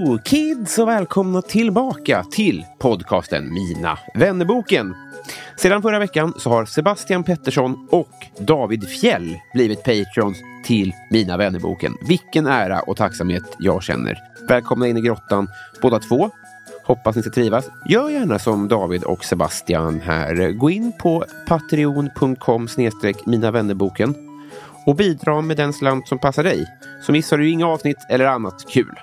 Hello kids och välkomna tillbaka till podcasten Mina vännerboken. Sedan förra veckan så har Sebastian Pettersson och David Fjell blivit patrons till Mina vännerboken. Vilken ära och tacksamhet jag känner. Välkomna in i grottan båda två. Hoppas ni ska trivas. Gör gärna som David och Sebastian här. Gå in på patreon.com snedstreck Mina vännerboken och bidra med den slant som passar dig. Så missar du inga avsnitt eller annat kul.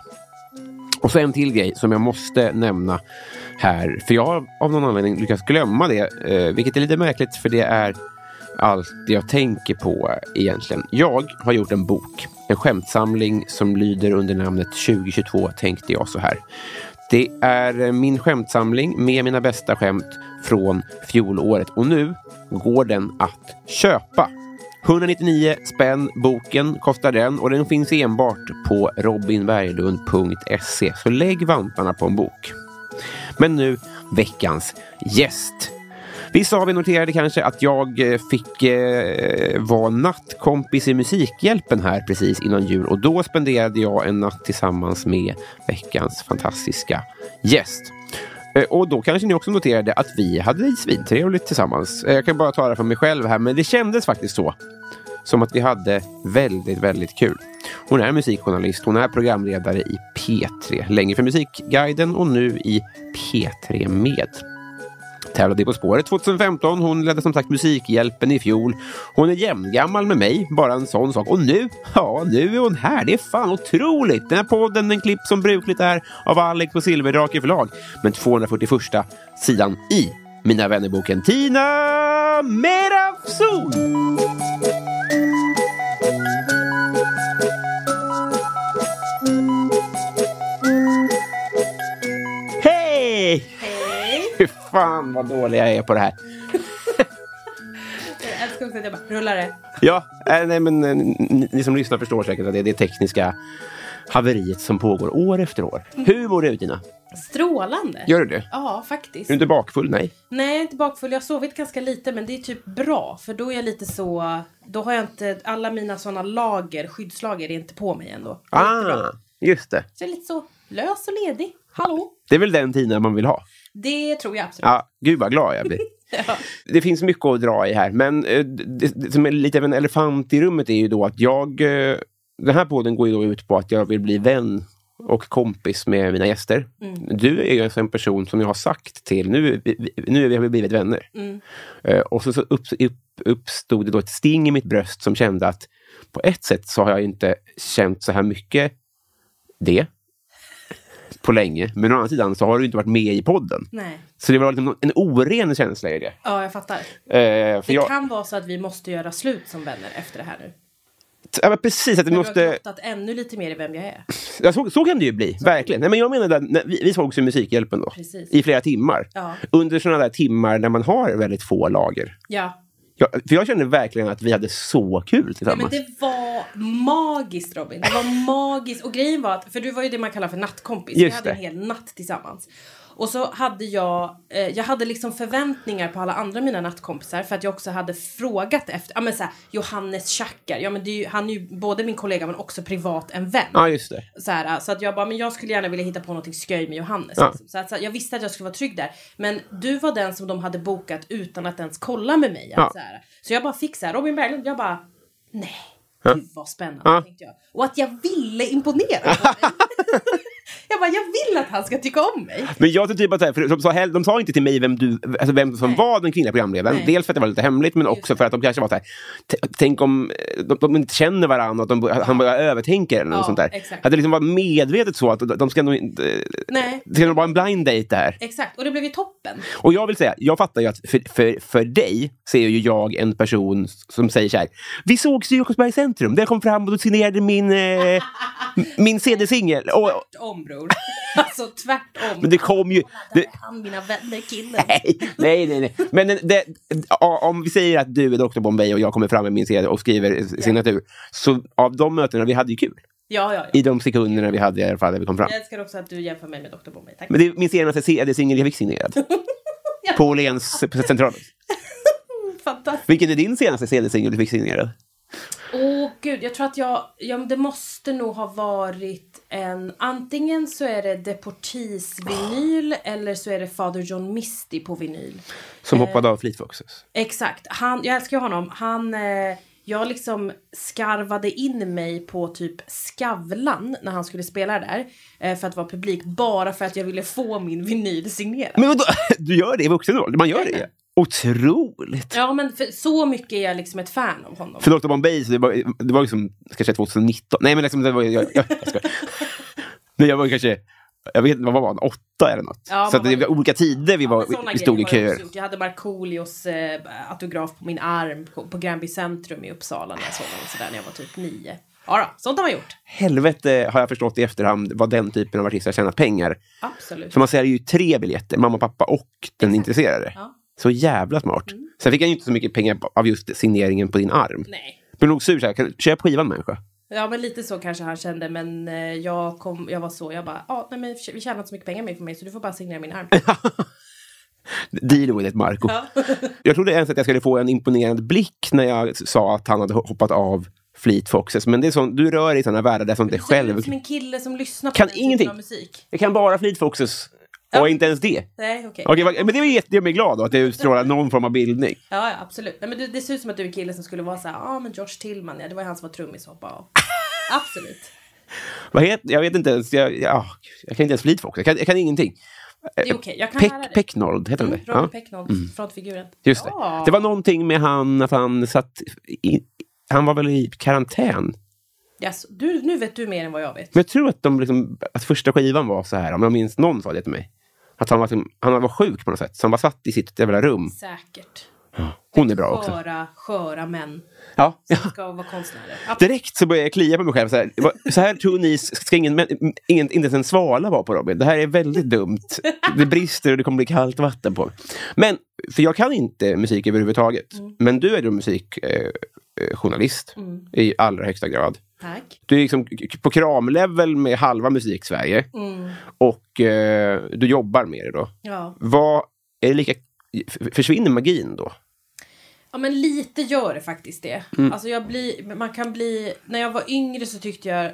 Och så en till grej som jag måste nämna här. För jag har av någon anledning lyckats glömma det. Eh, vilket är lite märkligt för det är allt jag tänker på egentligen. Jag har gjort en bok. En skämtsamling som lyder under namnet 2022 tänkte jag så här. Det är eh, min skämtsamling med mina bästa skämt från fjolåret. Och nu går den att köpa. 199 spänn boken kostar den och den finns enbart på robinberglund.se. Så lägg vantarna på en bok. Men nu veckans gäst. Vissa av er noterade kanske att jag eh, fick eh, vara nattkompis i Musikhjälpen här precis innan jul och då spenderade jag en natt tillsammans med veckans fantastiska gäst. Eh, och då kanske ni också noterade att vi hade svintrevligt tillsammans. Eh, jag kan bara tala för mig själv här, men det kändes faktiskt så. Som att vi hade väldigt, väldigt kul. Hon är musikjournalist, hon är programledare i P3, länge för Musikguiden och nu i P3 Med. Tävlade i På spåret 2015. Hon ledde som sagt Musikhjälpen i fjol. Hon är jämngammal med mig, bara en sån sak. Och nu, ja, nu är hon här. Det är fan otroligt. Den här podden, den klipp som brukligt är av Alex på Silverdrake förlag. Men 241 sidan i Mina vännerboken Tina Merafson. Fy fan vad dålig jag är på det här. Jag älskar också att jag bara rullar det. Ja, äh, nej, men eh, ni, ni som lyssnar förstår säkert att det är det tekniska haveriet som pågår år efter år. Hur mår du Tina? Strålande. Gör du det? Ja, faktiskt. Är du inte bakfull? Nej. Nej, jag är inte bakfull. Jag har sovit ganska lite, men det är typ bra. För då är jag lite så... Då har jag inte... Alla mina såna lager, skyddslager, är inte på mig ändå. Ah, just det. Så jag är lite så lös och ledig. Hallå? Det är väl den Tina man vill ha? Det tror jag absolut. Ja, gud vad glad jag blir. Ja. Det finns mycket att dra i här, men eh, det, det som är lite av en elefant i rummet är ju då att jag... eh, Den här podden går ju då ut på att jag vill bli vän och kompis med mina gäster. Du är ju alltså en person som jag har sagt till, nu, nu har vi blivit vänner. Eh, och så, så upp, upp, uppstod det då ett sting i mitt bröst som kände att på ett sätt så har jag inte känt så här mycket det på länge. Men å andra sidan så har du inte varit med i podden. Nej. Så det var liksom en oren känsla i det. Ja, jag fattar. Eh, Det jag, kan vara så att vi måste göra slut som vänner efter det här nu. ja, precis, att vi du har måste... grottat ännu lite mer i vem jag är. Ja, så, så kan det ju bli, verkligen. Nej, men jag menar, att vi, vi sågs i Musikhjälpen då, Precis. i flera timmar. Ja. Under sådana där timmar när man har väldigt få lager. Ja. Jag, för jag kände verkligen att vi hade så kul Nej, tillsammans. men det var magiskt Robin. Det var magiskt. Och grejen var att, för du var ju det man kallar för nattkompis. vi Just hade det. en hel natt tillsammans. Och så hade jag, eh, jag hade liksom förväntningar på alla andra mina nattkompisar för att jag också hade frågat efter, ja men såhär Johannes Schacker, ja men är ju, han är ju både min kollega men också privat en vän. Ja, just det. Så, här, så att jag bara, men jag skulle gärna vilja hitta på något skoj med Johannes. Ja. Liksom. Så att, så att jag visste att jag skulle vara trygg där. Men du var den som de hade bokat utan att ens kolla med mig. Ja. Så, här. så jag bara fick så här, Robin Berglund, jag bara, nej. Gud vad spännande Ja. tänkte jag. Och att jag ville imponera på dig. Jag bara, jag vill att han ska tycka om mig. Men jag tror typ att här, för de, sa, de sa inte till mig vem, du, alltså vem som Nej. var den kvinnliga programledaren. Nej. Dels för att det var lite hemligt, men också för att de kanske var så här, tänk om de, de inte känner varandra och de, han bara övertänker eller något Ja, sånt där. exakt. Att det liksom var medvetet så att de, ska nog inte... Nej, Det ska nog vara en blind date där. exakt. Och det blev ju toppen. Och jag vill säga, jag fattar ju att för, för, för dig så är ju jag en person som säger så här. Vi sågs i Jakobsbergs centrum, där jag kom fram och du signerade min, eh, min CD-singel. Och, Tvärtom bror. Alltså tvärtom. men det kom ju... Det, Han mina vänner killen. nej, nej, nej. nej. Men det, ja, om vi säger att du är Dr Bombay och jag kommer fram med min CD och skriver signatur. Så av de mötena, vi hade ju kul. Ja, ja, ja. I de sekunderna vi hade i alla fall när vi kom fram. Jag älskar också att du jämför mig med Dr. Bombay. Tack. Men det är min senaste CD-singel jag fick signerad. På Åhléns central. Fantastiskt. Vilken är din senaste CD-singel du fick signerad? Åh gud, jag tror att jag, ja, det måste nog ha varit en, antingen så är det Deportees vinyl eller så är det Father John Misty på vinyl. Som hoppade av Fleet Foxes. Exakt, han, jag älskar honom. Han, eh, jag liksom skarvade in mig på typ Skavlan när han skulle spela där. Eh, för att vara publik, bara för att jag ville få min vinyl signerad. Men vadå? Du gör det i vuxen ålder? Man gör det? Otroligt! Ja men för, så mycket är jag liksom ett fan av honom. För Dr Bombay, så det var, det var liksom kanske 2019. Nej men liksom, det var, jag, jag, jag skojar. Men jag var kanske, jag vet inte, vad var man, åtta eller något? Ja, så det var- olika tider vi var, Såna vi stod i jag köer. gjort. Jag hade Markoolios eh, autograf på min arm på, på Gränby centrum i Uppsala när jag såg honom sådär när jag var typ nio. Ja då, sånt har man gjort. Helvete har jag förstått i efterhand vad den typen av artister har tjänat pengar. Absolut. För man säljer ju tre biljetter, mamma, pappa och den intresserade. Ja. Så jävla smart. Sen fick jag ju inte så mycket pengar av just signeringen på din arm. Nej. Men nog sur, så här, köp skivan människa. Ja men lite så kanske han kände men eh, jag, kom, jag var så, jag bara, ja nej men vi tjänar inte så mycket pengar med för mig så du får bara signera min arm. Deal with it, Marco. Ja. Jag trodde ens att jag skulle få en imponerande blick när jag sa att han hade hoppat av Fleet Foxes. Men det är sånt, du rör dig i sådana världar där sånt är Du ser ut själv. som en kille som lyssnar på Kan den ingenting. av musik. Jag kan bara Fleet Foxes. Ja. Och inte ens det. Nej okej. Okej, vad- men det, gör mig glad då, att det utstrålar någon form av bildning. Ja, ja absolut. Nej, men det, det ser ut som att du är en kille som skulle vara så här, ja ah, men Josh Tillman, ja det var ju han som var trummis och hoppade av. absolut. Vad heter, jag vet inte ens, jag, ja, jag kan inte ens Fleet Foxes. Jag kan, jag kan ingenting. Det är okej, jag kan lära dig. Peck, Pecknold, heter han Mm, det? Robert Ja. Pecknold, frontfiguren. Just det. Ja. Det var någonting med han, att han satt i, han var väl i karantän. Yes, du, nu vet du mer än vad jag vet. Men jag tror att, de liksom, att första skivan var så här, om jag minns någon sa det till mig. Att han var, liksom- han var sjuk på något sätt, så han var satt i sitt jävla rum. Säkert. Hon är bra också. Sköra, sköra män Ja. som ska vara konstnärer. Absolut. Direkt så började jag klia på mig själv. Så här, så här tror ni ska ingen, ingen, inte ens en svala vara på Robin. Det här är väldigt dumt. Det brister och det kommer bli kallt vatten på mig. Men, för jag kan inte musik överhuvudtaget. Men du är ju musikjournalist eh, journalist i allra högsta grad. Tack. Du är liksom på kramlevel med halva musik-Sverige. Mm. Och eh, du jobbar med det då. Ja. Vad, är det lika, försvinner magin då? ja, men lite gör det faktiskt det. Mm. Alltså jag blir, man kan bli, när jag var yngre så tyckte jag,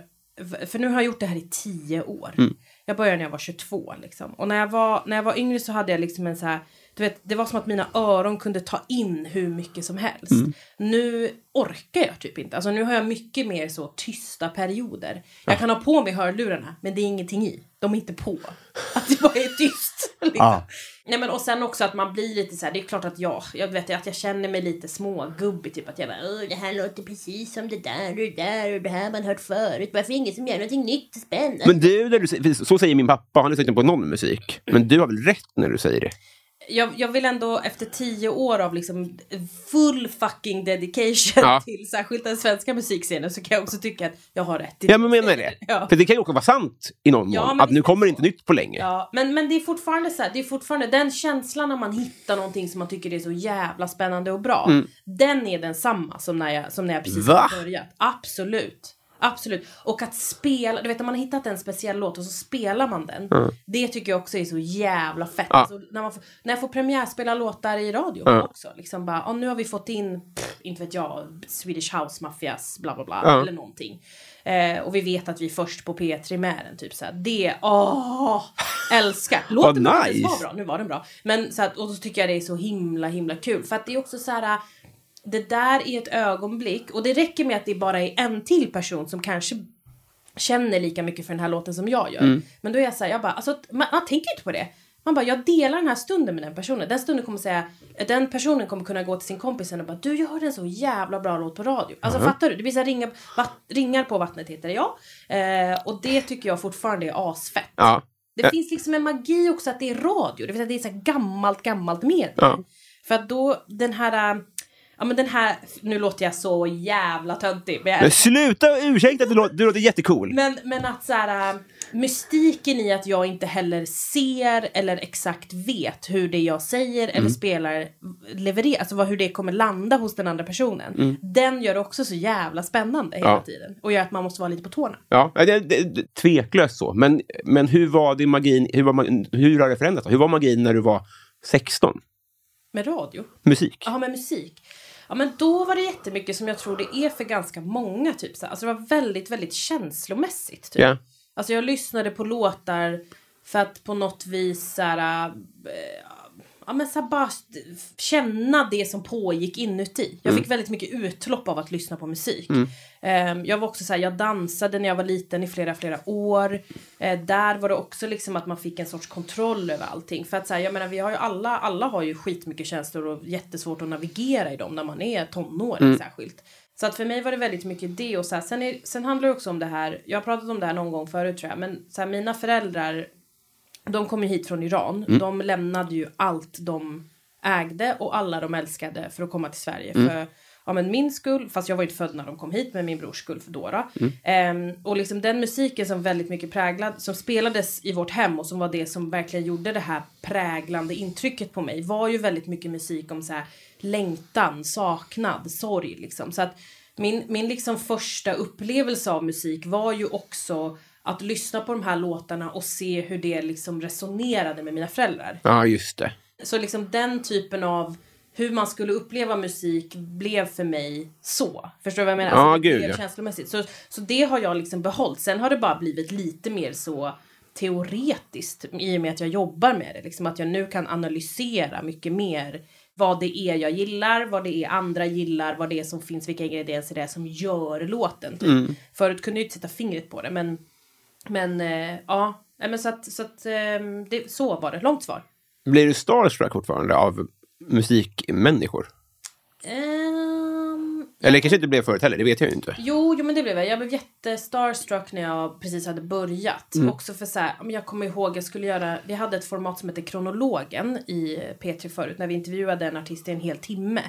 för nu har jag gjort det här i tio år. Mm. Jag började när jag var 22 liksom. Och när jag var, när jag var yngre så hade jag liksom en så här, du vet, det var som att mina öron kunde ta in hur mycket som helst. Mm. Nu orkar jag typ inte. Alltså nu har jag mycket mer så tysta perioder. Jag kan ha på mig hörlurarna, men det är ingenting i. De är inte på. Att det bara är tyst. Liksom. Ja. Nej men och sen också att man blir lite så här, det är klart att jag, jag vet att jag känner mig lite smågubbig typ att jag bara det här låter precis som det där och det där och det här har man hört förut. Varför ingen som gör någonting nytt och spännande? Men du, när du, så säger min pappa, han lyssnar inte på någon musik. Men du har väl rätt när du säger det? Jag, jag vill ändå efter tio år av liksom full fucking dedication Ja. till särskilt den svenska musikscenen så kan jag också tycka att jag har rätt. i Ja, men menar det. Ja. För det kan ju också vara sant i någon mån. Att nu kommer det inte nytt på länge. Ja, men, men det är fortfarande så här, det är fortfarande den känslan när man hittar någonting som man tycker är så jävla spännande och bra. Den är densamma som när jag, som när jag precis Mm. Va? har börjat. Absolut. Absolut. Och att spela, du vet när man har hittat en speciell låt och så spelar man den. Det tycker jag också är så jävla fett. Ja. Alltså, när, man får, när jag får premiärspela låtar i radio Ja. också. Liksom bara, "Ja, nu har vi fått in, pff, inte vet jag, Swedish House Mafias bla bla bla. Ja. Eller någonting. Eh, och vi vet att vi är först på P3 med den. Typ så här. Det, åh! Älskar. Låten var nice. var bra, nu var den bra. Men så att, och så tycker jag det är så himla himla kul. För att det är också så här. Det där är ett ögonblick och det räcker med att det bara är en till person som kanske känner lika mycket för den här låten som jag gör. Mm. Men då är jag så här, jag bara, alltså man, man tänker inte på det. Man bara, jag delar den här stunden med den personen. Den stunden kommer säga, den personen kommer kunna gå till sin kompis och bara, du gör en så jävla bra låt på radio. Alltså fattar du? Det blir så här ringa, vatt, ringar på vattnet heter det, ja. Eh, och det tycker jag fortfarande är asfett. Ja. Det finns liksom en magi också att det är radio. Det vill säga att det är så gammalt, gammalt medium. Ja. För att då, den här... Ja men den här, nu låter jag så jävla töntig. Men, Men jag, sluta ursäkta, du låter, du låter jättecool. men, men att så här, äh, mystiken i att jag inte heller ser eller exakt vet hur det jag säger Mm. eller spelar levererar, alltså vad, hur det kommer landa hos den andra personen. Den gör det också så jävla spännande hela Mm. Ja. tiden. Och gör att man måste vara lite på tårna. Ja, det, det, tveklöst så. Men, men hur var din magin, hur, var, hur har det förändrats? Hur var magin när du var 16? Med radio. Musik? Ja, med musik. Ja, men då var det jättemycket som jag tror det är för ganska många. Typ, så här. Alltså det var väldigt, väldigt känslomässigt. Typ. Ja. Alltså jag lyssnade på låtar för att på något vis så här, äh, ja, men så bara känna det som pågick inuti. Jag fick väldigt mycket utlopp av att lyssna på musik. Ehm, jag var också så här, jag dansade när jag var liten i flera, flera år. Eh, där var det också liksom att man fick en sorts kontroll över allting. För att så här, jag menar, vi har ju alla, alla har ju skitmycket känslor och jättesvårt att navigera i dem när man är tonåring särskilt. Så att för mig var det väldigt mycket det och så här, sen, är, sen handlar det också om det här, jag har pratat om det här någon gång förut tror jag, men så här, mina föräldrar, de kom ju hit från Iran, de lämnade ju allt de ägde och alla de älskade för att komma till Sverige. För ja, men min skull, fast jag var inte född när de kom hit, men min brors skull för Dora. Ehm, och liksom den musiken som väldigt mycket präglad, som spelades i vårt hem och som var det som verkligen gjorde det här präglande intrycket på mig var ju väldigt mycket musik om så här längtan, saknad, sorg liksom. Så att min, min liksom första upplevelse av musik var ju också att lyssna på de här låtarna och se hur det liksom resonerade med mina föräldrar. Ja, just det. Så liksom den typen av hur man skulle uppleva musik blev för mig så. Förstår du vad jag menar? Ja, Alltså, gud, ja. känslomässigt. Så, så det har jag liksom behållit. Sen har det bara blivit lite mer så teoretiskt i och med att jag jobbar med det. Liksom att jag nu kan analysera mycket mer vad det är jag gillar, vad det är andra gillar, vad det är som finns, vilka ingredienser det är som gör låten. Typ. Mm. Förut kunde jag inte sätta fingret på det, men, men eh, ja. Men så att, så, att, ehm, det, så var det. Långt svar. Blir du starstruck fortfarande av musikmänniskor? Ehm, Eller kanske inte blev förut heller, det vet jag ju inte. jo, jo, men det blev jag. Jag blev jättestarstruck när jag precis hade börjat. Också för så här, jag kommer ihåg, jag skulle göra, vi hade ett format som heter Kronologen i P3 förut, när vi intervjuade en artist i en hel timme.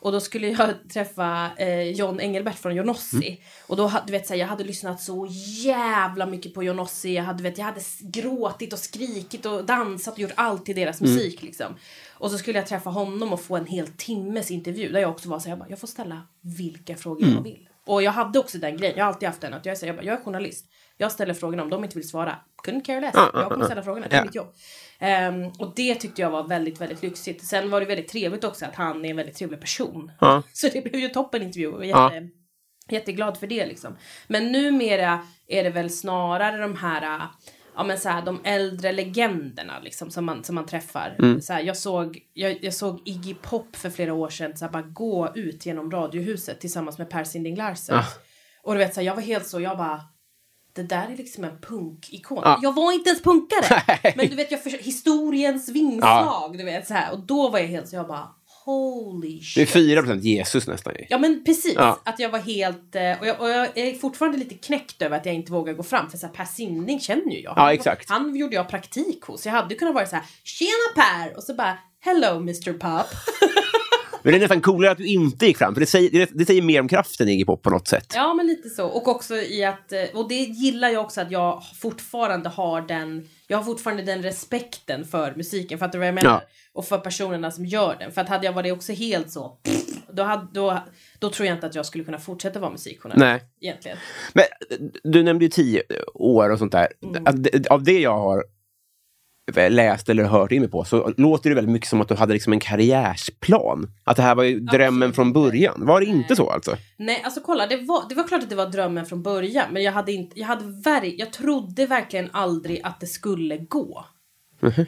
Och då skulle jag träffa eh, John Engelbert från Jonossi. Och då, du vet, så här, jag hade lyssnat så jävla mycket på Jonossi. Jag hade, vet, jag hade gråtit och skrikit och dansat och gjort allt i deras musik. Liksom. Och så skulle jag träffa honom och få en hel timmes intervju. Där jag också var så här, jag, bara, jag får ställa vilka frågor jag vill. Och jag hade också den grejen, jag har alltid haft den. Att jag, är så här, jag, bara, jag är journalist. Jag ställer frågorna om de inte vill svara. Couldn't care less. Jag kommer ställa frågorna, det är mitt jobb. Ehm, och det tyckte jag var väldigt, väldigt lyxigt. Sen var det väldigt trevligt också att han är en väldigt trevlig person. Så det blev ju toppen intervju. Jätte, Jätteglad för det liksom. Men numera är det väl snarare de här, ja men så här, de äldre legenderna liksom som man, som man träffar. Mm. Så här, jag, såg, jag, jag såg Iggy Pop för flera år sedan så här, bara gå ut genom radiohuset tillsammans med Per Sinding Larsen. Ah. Och du vet så här, jag var helt så, jag bara det där är liksom en punkikon. Ja. Jag var inte ens punkare. men du vet, jag för, historiens vingslag, du vet så här. Och då var jag helt så, jag bara holy Det shit. är 4 procent Jesus nästan. Ja men precis, Ja. att jag var helt, eh, och jag, och jag är fortfarande lite knäckt över att jag inte vågar gå fram för så här, Per Sinding känner ju jag. Ja, Han- exakt. Han gjorde jag praktik hos, jag hade kunnat vara så här, tjena Per! Och så bara, hello Mr Pop. Men det är nästan coolare att du inte gick fram, för det säger, det, det säger mer om kraften i Iggy Pop på något sätt. ja men lite så, och också i att, eh, och det gillar jag också att jag fortfarande har den, jag har fortfarande den respekten för musiken, fattar du vad jag menar? Ja. Och för personerna som gör den, för att hade jag varit också helt så, då, hade, då, då tror jag inte att jag skulle kunna fortsätta vara musikjournalist. Nej. Egentligen. Men eh, du nämnde ju tio år och sånt där. Mm. Att av det jag har läst eller hört in mig på så låter det väldigt mycket som att du hade liksom en karriärsplan. Att det här var ju drömmen från början. Var det inte så alltså? Nej, alltså kolla, det var, det var klart att det var drömmen från början, men jag hade inte, jag hade verk, jag trodde verkligen aldrig att det skulle gå.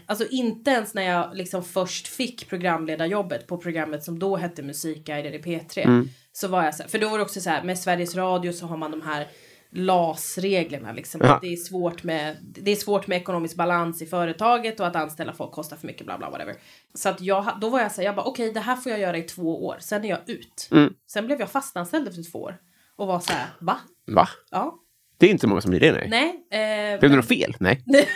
Alltså inte ens när jag liksom först fick programledarjobbet på programmet som då hette Musikguiden i P3. Så var jag så här, för då var det också så här, med Sveriges Radio så har man de här LAS-reglerna. Liksom. Ja. Det, är svårt med, det är svårt med ekonomisk balans i företaget och att anställa folk kostar för mycket, bla bla whatever. Så att jag, då var jag så här, jag bara okej det här får jag göra i två år, sen är jag ut. Mm. Sen blev jag fastanställd efter två år. Och var så här, va? Va? Ja. Det är inte många som blir det, nej. Nej. Eh, Blev det något fel? Nej.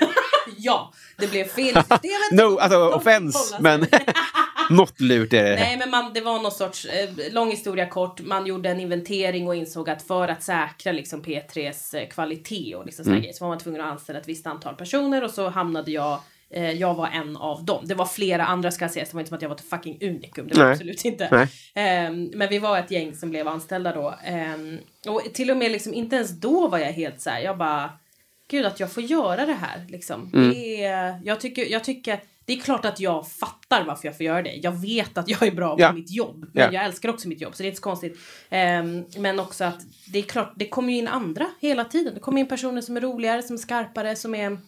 ja, det blev fel i systemet. No, alltså offense, men något lurt är det. Nej men man, det var någon sorts, eh, lång historia kort, man gjorde en inventering och insåg att för att säkra liksom P3s eh, kvalitet och liksom såna grejer så var man tvungen att anställa ett visst antal personer och så hamnade jag eh, jag var en av dem. Det var flera andra ska sägas. Det var inte som att jag var ett fucking unikum. Det var Nej. absolut inte. Ehm, men vi var ett gäng som blev anställda då. Ehm, och till och med liksom inte ens då var jag helt så här. Jag bara. Gud att jag får göra det här liksom. Mm. Det är, jag, tycker, jag tycker. Det är klart att jag fattar varför jag får göra det. Jag vet att jag är bra på mitt jobb. Men Ja. jag älskar också mitt jobb så det är inte så konstigt. Ehm, men också att det är klart, det kommer ju in andra hela tiden. Det kommer in personer som är roligare, som är skarpare, som är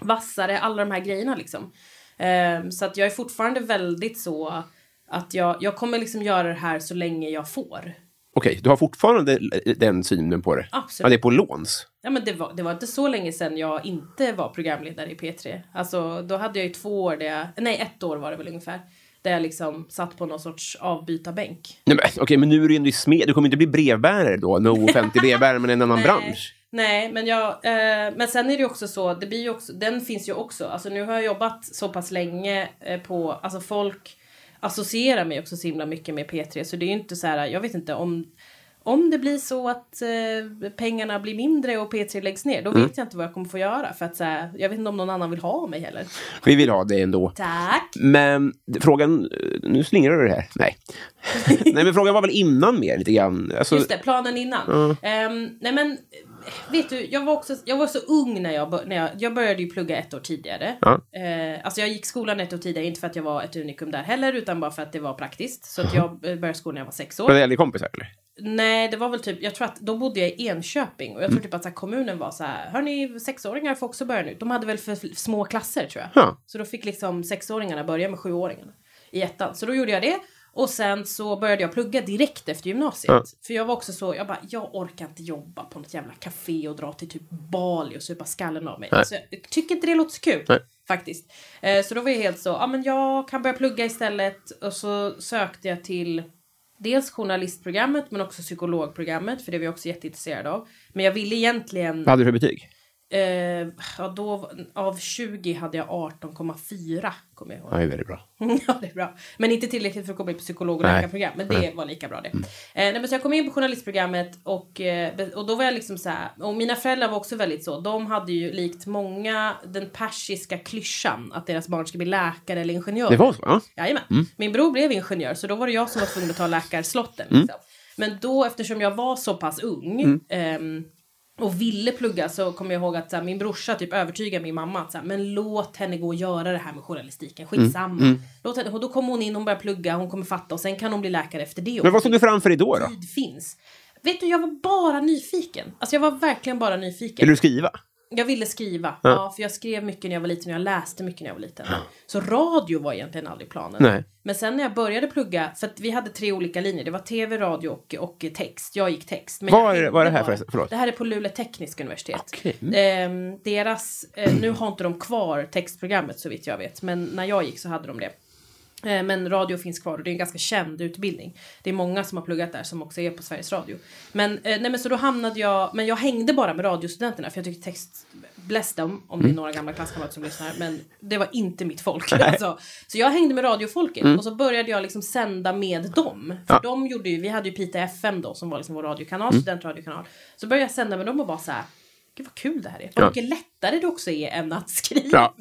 vassare, alla de här grejerna liksom. Ehm, så att jag är fortfarande väldigt så att jag, jag kommer liksom göra det här så länge jag får. Okej, du har fortfarande den synen på det? Absolut. Ja, det är på låns? Ja men det var, det var inte så länge sedan jag inte var programledare i P3. Alltså då hade jag ju två år där jag, nej ett år var det väl ungefär. Där jag liksom satt på någon sorts avbytarbänk. Nej, men, okej, men nu är du ändå i smed. Du kommer inte bli brevbärare då? No offentlig brevbärare, men en annan bransch? Nej, men jag, eh, men sen är det också så, det blir också, den finns ju också, alltså nu har jag jobbat så pass länge eh, på, alltså folk associerar mig också så himla mycket med P3 så det är ju inte så här, jag vet inte om om det blir så att eh, pengarna blir mindre och P3 läggs ner, då Mm. vet jag inte vad jag kommer få göra. För att så här, jag vet inte om någon annan vill ha mig heller. Vi vill ha det ändå. Tack! Men frågan... Nu slingrar du det här. Nej. Nej, men frågan var väl innan mer lite grann. Alltså, Just det, planen innan. Ehm, nej men, vet du, jag var, också, jag var så ung när jag, när jag, jag började ju plugga ett år tidigare. Ja. Eh, alltså jag gick skolan ett år tidigare, inte för att jag var ett unikum där heller, utan bara för att det var praktiskt. Så att jag eh, började skolan när jag var sex år. Var det äldre kompisar eller? Nej, det var väl typ, jag tror att då bodde jag i Enköping och jag tror typ att så här, kommunen var så här, hörni, sexåringar får också börja nu. De hade väl för små klasser tror jag. Ja. Så då fick liksom sexåringarna börja med sjuåringarna i ettan. Så då gjorde jag det. Och sen så började jag plugga direkt efter gymnasiet. Ja. För jag var också så, jag bara, jag orkar inte jobba på något jävla café och dra till typ Bali och supa skallen av mig. Nej. Så jag tycker inte det låter så kul. Nej. Faktiskt. Eh, så då var jag helt så, ja men jag kan börja plugga istället. Och så sökte jag till dels journalistprogrammet men också psykologprogrammet för det var jag också jätteintresserad av. Men jag ville egentligen, Vad hade du för betyg? Eh, ja då, av 20 hade jag 18,4 kommer jag ihåg. Ja, det är väldigt bra. ja, det är bra. Men inte tillräckligt för att komma in på psykolog och Nej. läkarprogram. Men det var lika bra det. Eh, nej, men så jag kom in på journalistprogrammet och, eh, och då var jag liksom så här. Och mina föräldrar var också väldigt så. De hade ju likt många den persiska klyschan att deras barn ska bli läkare eller ingenjör. Det var så? Ja. Jajamän. Min bror blev ingenjör så då var det jag som var tvungen att ta läkarslotten. Mm. Liksom. Men då eftersom jag var så pass ung ehm, och ville plugga så kommer jag ihåg att här, min brorsa typ övertygade min mamma att så här, men låt henne gå och göra det här med journalistiken. Skitsamma. Mm. Låt henne, och då kommer hon in, hon börjar plugga, hon kommer fatta och sen kan hon bli läkare efter det. Men vad såg du framför dig då? då? Tid finns. Vet du, jag var bara nyfiken. Alltså jag var verkligen bara nyfiken. Ville du skriva? Jag ville skriva. Ja. för jag skrev mycket när jag var liten och jag läste mycket när jag var liten. Så radio var egentligen aldrig planen. Nej. Men sen när jag började plugga, för att vi hade tre olika linjer. Det var tv, radio och, och text. Jag gick text. Men Var jag är det- var här bara- förresten? Förlåt. Det här är på Luleå tekniska universitet. Okej. Ehm, deras, eh, nu har inte de kvar textprogrammet så vitt jag vet. Men när jag gick så hade de det. Eh, Men radio finns kvar och det är en ganska känd utbildning. Det är många som har pluggat där som också är på Sveriges Radio. Men, eh, nej, men så då hamnade jag, men jag hängde bara med radiostudenterna för jag tyckte text, bless them om Mm. det är några gamla klasskamrater som lyssnar, men det var inte mitt folk. Alltså. Så jag hängde med radiofolket och så började jag liksom sända med dem. För Mm. Ja. Mm. de gjorde ju, vi hade ju Pita FM då som var liksom vår radiokanal, studentradiokanal. Så började jag sända med dem och bara så här, gud vad kul det här är. Vad Ja. mycket lättare det också är än att skriva. Ja.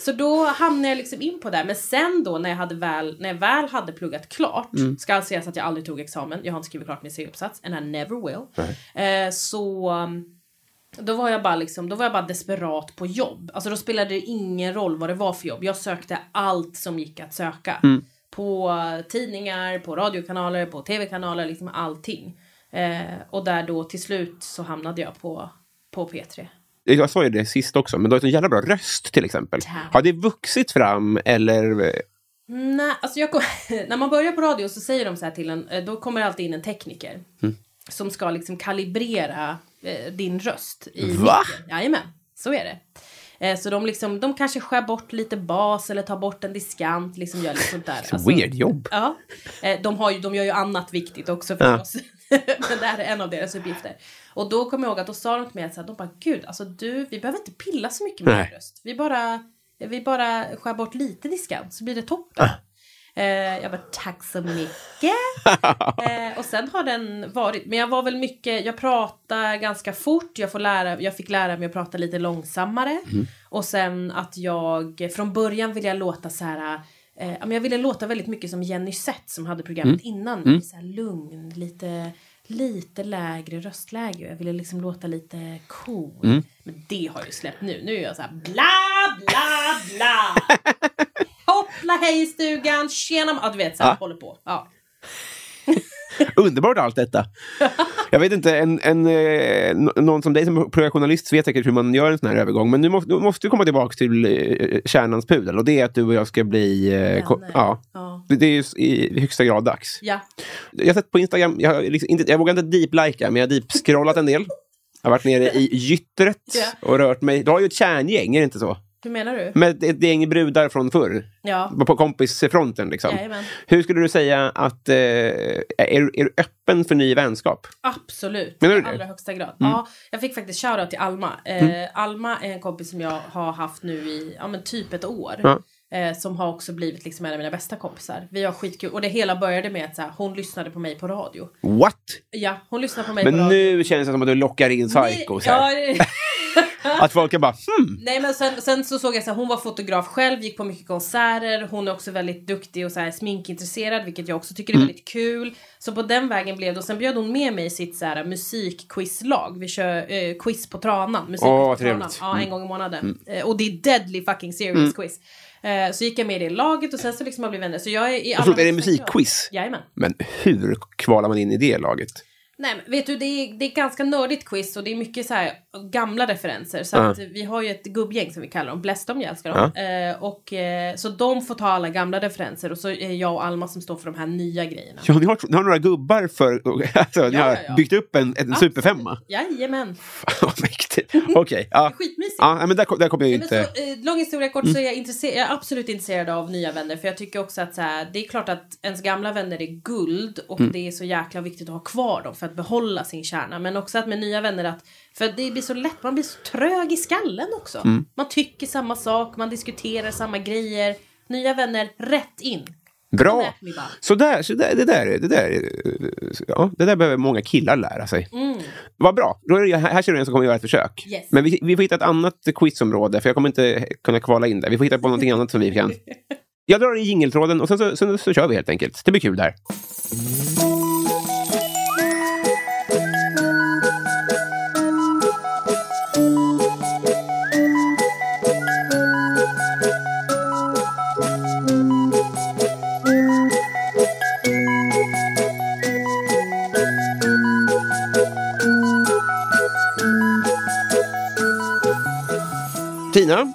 Så då hamnade jag liksom in på det. Men sen då när jag, hade väl, när jag väl hade pluggat klart, Mm. ska sägas att jag aldrig tog examen, jag har inte skrivit klart min C-uppsats, and I never will. Eh, så um, då var jag bara liksom, då var jag bara desperat på jobb. Alltså då spelade det ingen roll vad det var för jobb. Jag sökte allt som gick att söka. Mm. På tidningar, på radiokanaler, på tv-kanaler, liksom allting. Eh, och där då till slut så hamnade jag på, på P3. Jag sa ju det sist också, men du har en jävla bra röst till exempel. Tack. Har det vuxit fram eller? Nej, alltså kom, när man börjar på radio så säger de så här till en, eh, då kommer det alltid in en tekniker. Som ska liksom kalibrera eh, din röst. I Va? micken. Jajamän, så är det. Eh, så de, liksom, de kanske skär bort lite bas eller tar bort en diskant, liksom gör lite sånt där. Alltså, Weird jobb. Ja, eh, de, har ju, de gör ju annat viktigt också förstås. Men det här är en av deras uppgifter. Och då kommer jag ihåg att då sa de till mig att de bara gud, alltså du, vi behöver inte pilla så mycket med Nej. din röst. Vi bara, vi bara skär bort lite diskant så blir det toppen. Eh, jag bara tack så mycket. eh, och sen har den varit, men jag var väl mycket, jag pratar ganska fort, jag, får lära, jag fick lära mig att prata lite långsammare. Och sen att jag, från början ville jag låta så här, eh, jag ville låta väldigt mycket som Jenny Sett som hade programmet innan. Så här lugn, lite, lite lägre röstläge. Jag ville liksom låta lite cool. Men det har jag ju släppt nu. Nu är jag så här bla bla bla. Hoppla hej i stugan, tjena. Ja, du vet, så här, Ja. håller på. Ja. Underbart allt detta. Jag vet inte, en, en, eh, nå- någon som dig som programjournalist vet säkert hur man gör en sån här övergång. Men nu måste, nu måste vi komma tillbaka till eh, kärnans pudel. Och det är att du och jag ska bli... Eh, ko- ja. Ja. Det, det är ju i högsta grad dags. ja. Jag har sett på Instagram, jag, har liksom inte, jag vågar inte deep-lika, men jag har deep-scrollat en del. Jag har varit nere i gyttret och rört mig. Du har ju ett kärngäng, är det inte så? Hur menar du? Med ett gäng brudar från förr. Ja. På kompisfronten liksom. Jajamän. Hur skulle du säga att... Eh, är, är du öppen för ny vänskap? Absolut, Menar du i det? Mm. allra högsta grad. Ja, jag fick faktiskt shoutout till Alma. Eh, Alma är en kompis som jag har haft nu i ja, men typ ett år. Ja. Eh, som har också blivit liksom en av mina bästa kompisar. Vi har skitkul. Och det hela började med att så här, hon lyssnade på mig på radio. What? Ja, hon lyssnade på mig på Men radio. nu känns det som att du lockar in psychos här. Ja, Att folk är bara hmm. Nej men sen, sen så såg jag så här, hon var fotograf själv, gick på mycket konserter, hon är också väldigt duktig och så här sminkintresserad vilket jag också tycker är Mm. väldigt kul. Så på den vägen blev det och sen bjöd hon med mig sitt så här musikquizlag. Vi kör eh, quiz på Tranan, musikquiz Åh, på Tranan. Ja, en gång i månaden. Eh, och det är deadly fucking serious Mm. quiz. Eh, så gick jag med i det laget och sen så liksom har vi blivit vänner. Så jag är i Förlåt, är det musikquiz? Jajamän. Men hur kvalar man in i det laget? Nej men vet du, det är, det är ganska nördigt quiz och det är mycket så här gamla referenser. Så att vi har ju ett gubbgäng som vi kallar dem, Bless dem, jag älskar dem. Eh, och, eh, så de får ta alla gamla referenser och så är jag och Alma som står för de här nya grejerna. Ja, ni har, ni har några gubbar för... Alltså, ni Ja, har ja, ja. byggt upp en, en superfemma. Jajamän. Vad mäktigt. Okej, ja. Skitmysigt. Ja, men där, kom- där kommer jag inte... så, eh, lång historia kort så är jag, intresserad, jag är absolut intresserad av nya vänner för jag tycker också att så här, det är klart att ens gamla vänner är guld och Mm. det är så jäkla viktigt att ha kvar dem för att behålla sin kärna men också att med nya vänner att för det blir så lätt, man blir så trög i skallen också. Mm. Man tycker samma sak, man diskuterar samma grejer. Nya vänner, rätt in. Bra! Så där, så där, det, där, det, där, ja, det där behöver många killar lära sig. Vad bra. Då är det, här ser du en som kommer göra ett försök. Yes. Men vi, vi får hitta ett annat quizområde, för jag kommer inte kunna kvala in där. Vi får hitta på någonting annat som vi kan. Jag drar i jingeltråden och sen så, sen så kör vi helt enkelt. Det blir kul där. Tina,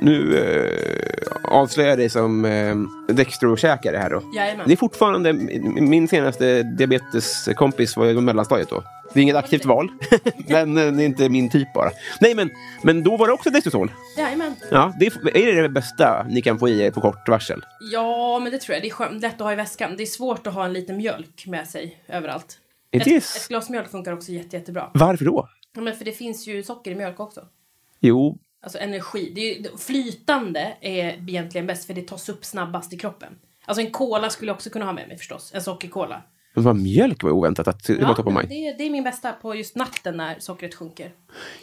nu eh, avslöjar jag dig som eh, Dextro-käkare här då. Jajamän. Det är fortfarande, min senaste diabeteskompis var på mellanstadiet då. Det är inget aktivt val, men eh, det är inte min typ bara. Nej, men, men då var det också Dextrosol. Jajamän. Ja, det är, är det det bästa ni kan få i er på kort varsel? Ja, men det tror jag. Det är skönt, lätt att ha i väskan. Det är svårt att ha en liten mjölk med sig överallt. Ett, ett glas mjölk funkar också jätte, jättebra. Varför då? Ja, men för det finns ju socker i mjölk också. Jo, Alltså energi. Det är flytande är egentligen bäst för det tas upp snabbast i kroppen. Alltså en cola skulle jag också kunna ha med mig förstås. En sockercola. men vad mjölk var oväntat att det var top of mind. det, är, det är min bästa på just natten när sockret sjunker.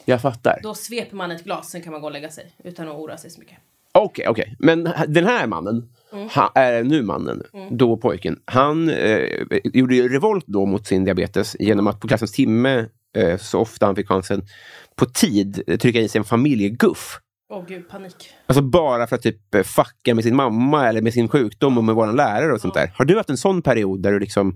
Jag fattar. Då sveper man ett glas, sen kan man gå och lägga sig utan att oroa sig så mycket. Okej, okej. Men h- den här mannen, han, är nu mannen, då pojken, han eh, gjorde revolt då mot sin diabetes genom att på klassens timme, eh, så ofta han fick chansen, på tid trycka i sig en familjeguff. Åh gud, panik. Alltså bara för att typ eh, fucka med sin mamma eller med sin sjukdom och med våran lärare och sånt där. Har du haft en sån period där du liksom...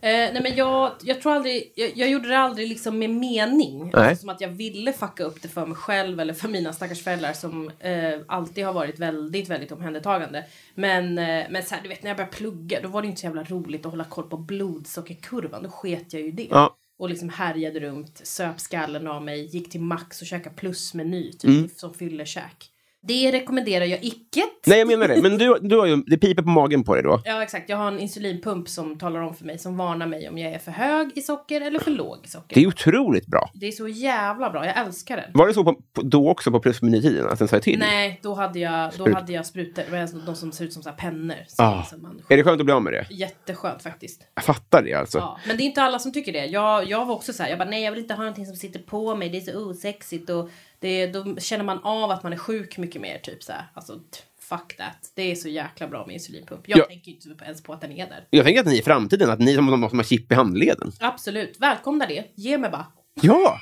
Eh, nej men jag, jag tror aldrig, jag, jag gjorde det aldrig liksom med mening. Alltså som att jag ville fucka upp det för mig själv eller för mina stackars föräldrar som eh, alltid har varit väldigt, väldigt omhändertagande. Men, eh, men så här, du vet när jag började plugga då var det inte så jävla roligt att hålla koll på blodsockerkurvan. Då sket jag ju det. Ja. Och liksom härjade runt, söp skallen av mig, gick till Max och käkade plusmeny typ, Mm. som fyllekäk. Det rekommenderar jag icke. Nej, jag menar det. Men du, du har ju, det piper på magen på dig då. Ja exakt, jag har en insulinpump som talar om för mig, som varnar mig om jag är för hög i socker eller för låg i socker. Det är otroligt bra. Det är så jävla bra, jag älskar den. Var det så på, på, då också på plusmenytiden, att den sa till? Nej, då hade jag, då hade jag sprutor, det var alltså de som ser ut som så här pennor. Som, Ah. som man, Är det skönt att bli av med det? Jätteskönt faktiskt. Jag fattar det alltså. Ja, men det är inte alla som tycker det. Jag, jag var också så här, jag bara nej jag vill inte ha någonting som sitter på mig, det är så osexigt och det, då känner man av att man är sjuk mycket mer typ så här. Alltså fuck that. Det är så jäkla bra med insulinpump. Jag Ja. tänker inte ens på att den är där. Jag tänker att ni i framtiden, att ni som, som, som har chip i handleden. Absolut, välkomna det. Ge mig bara. Ja!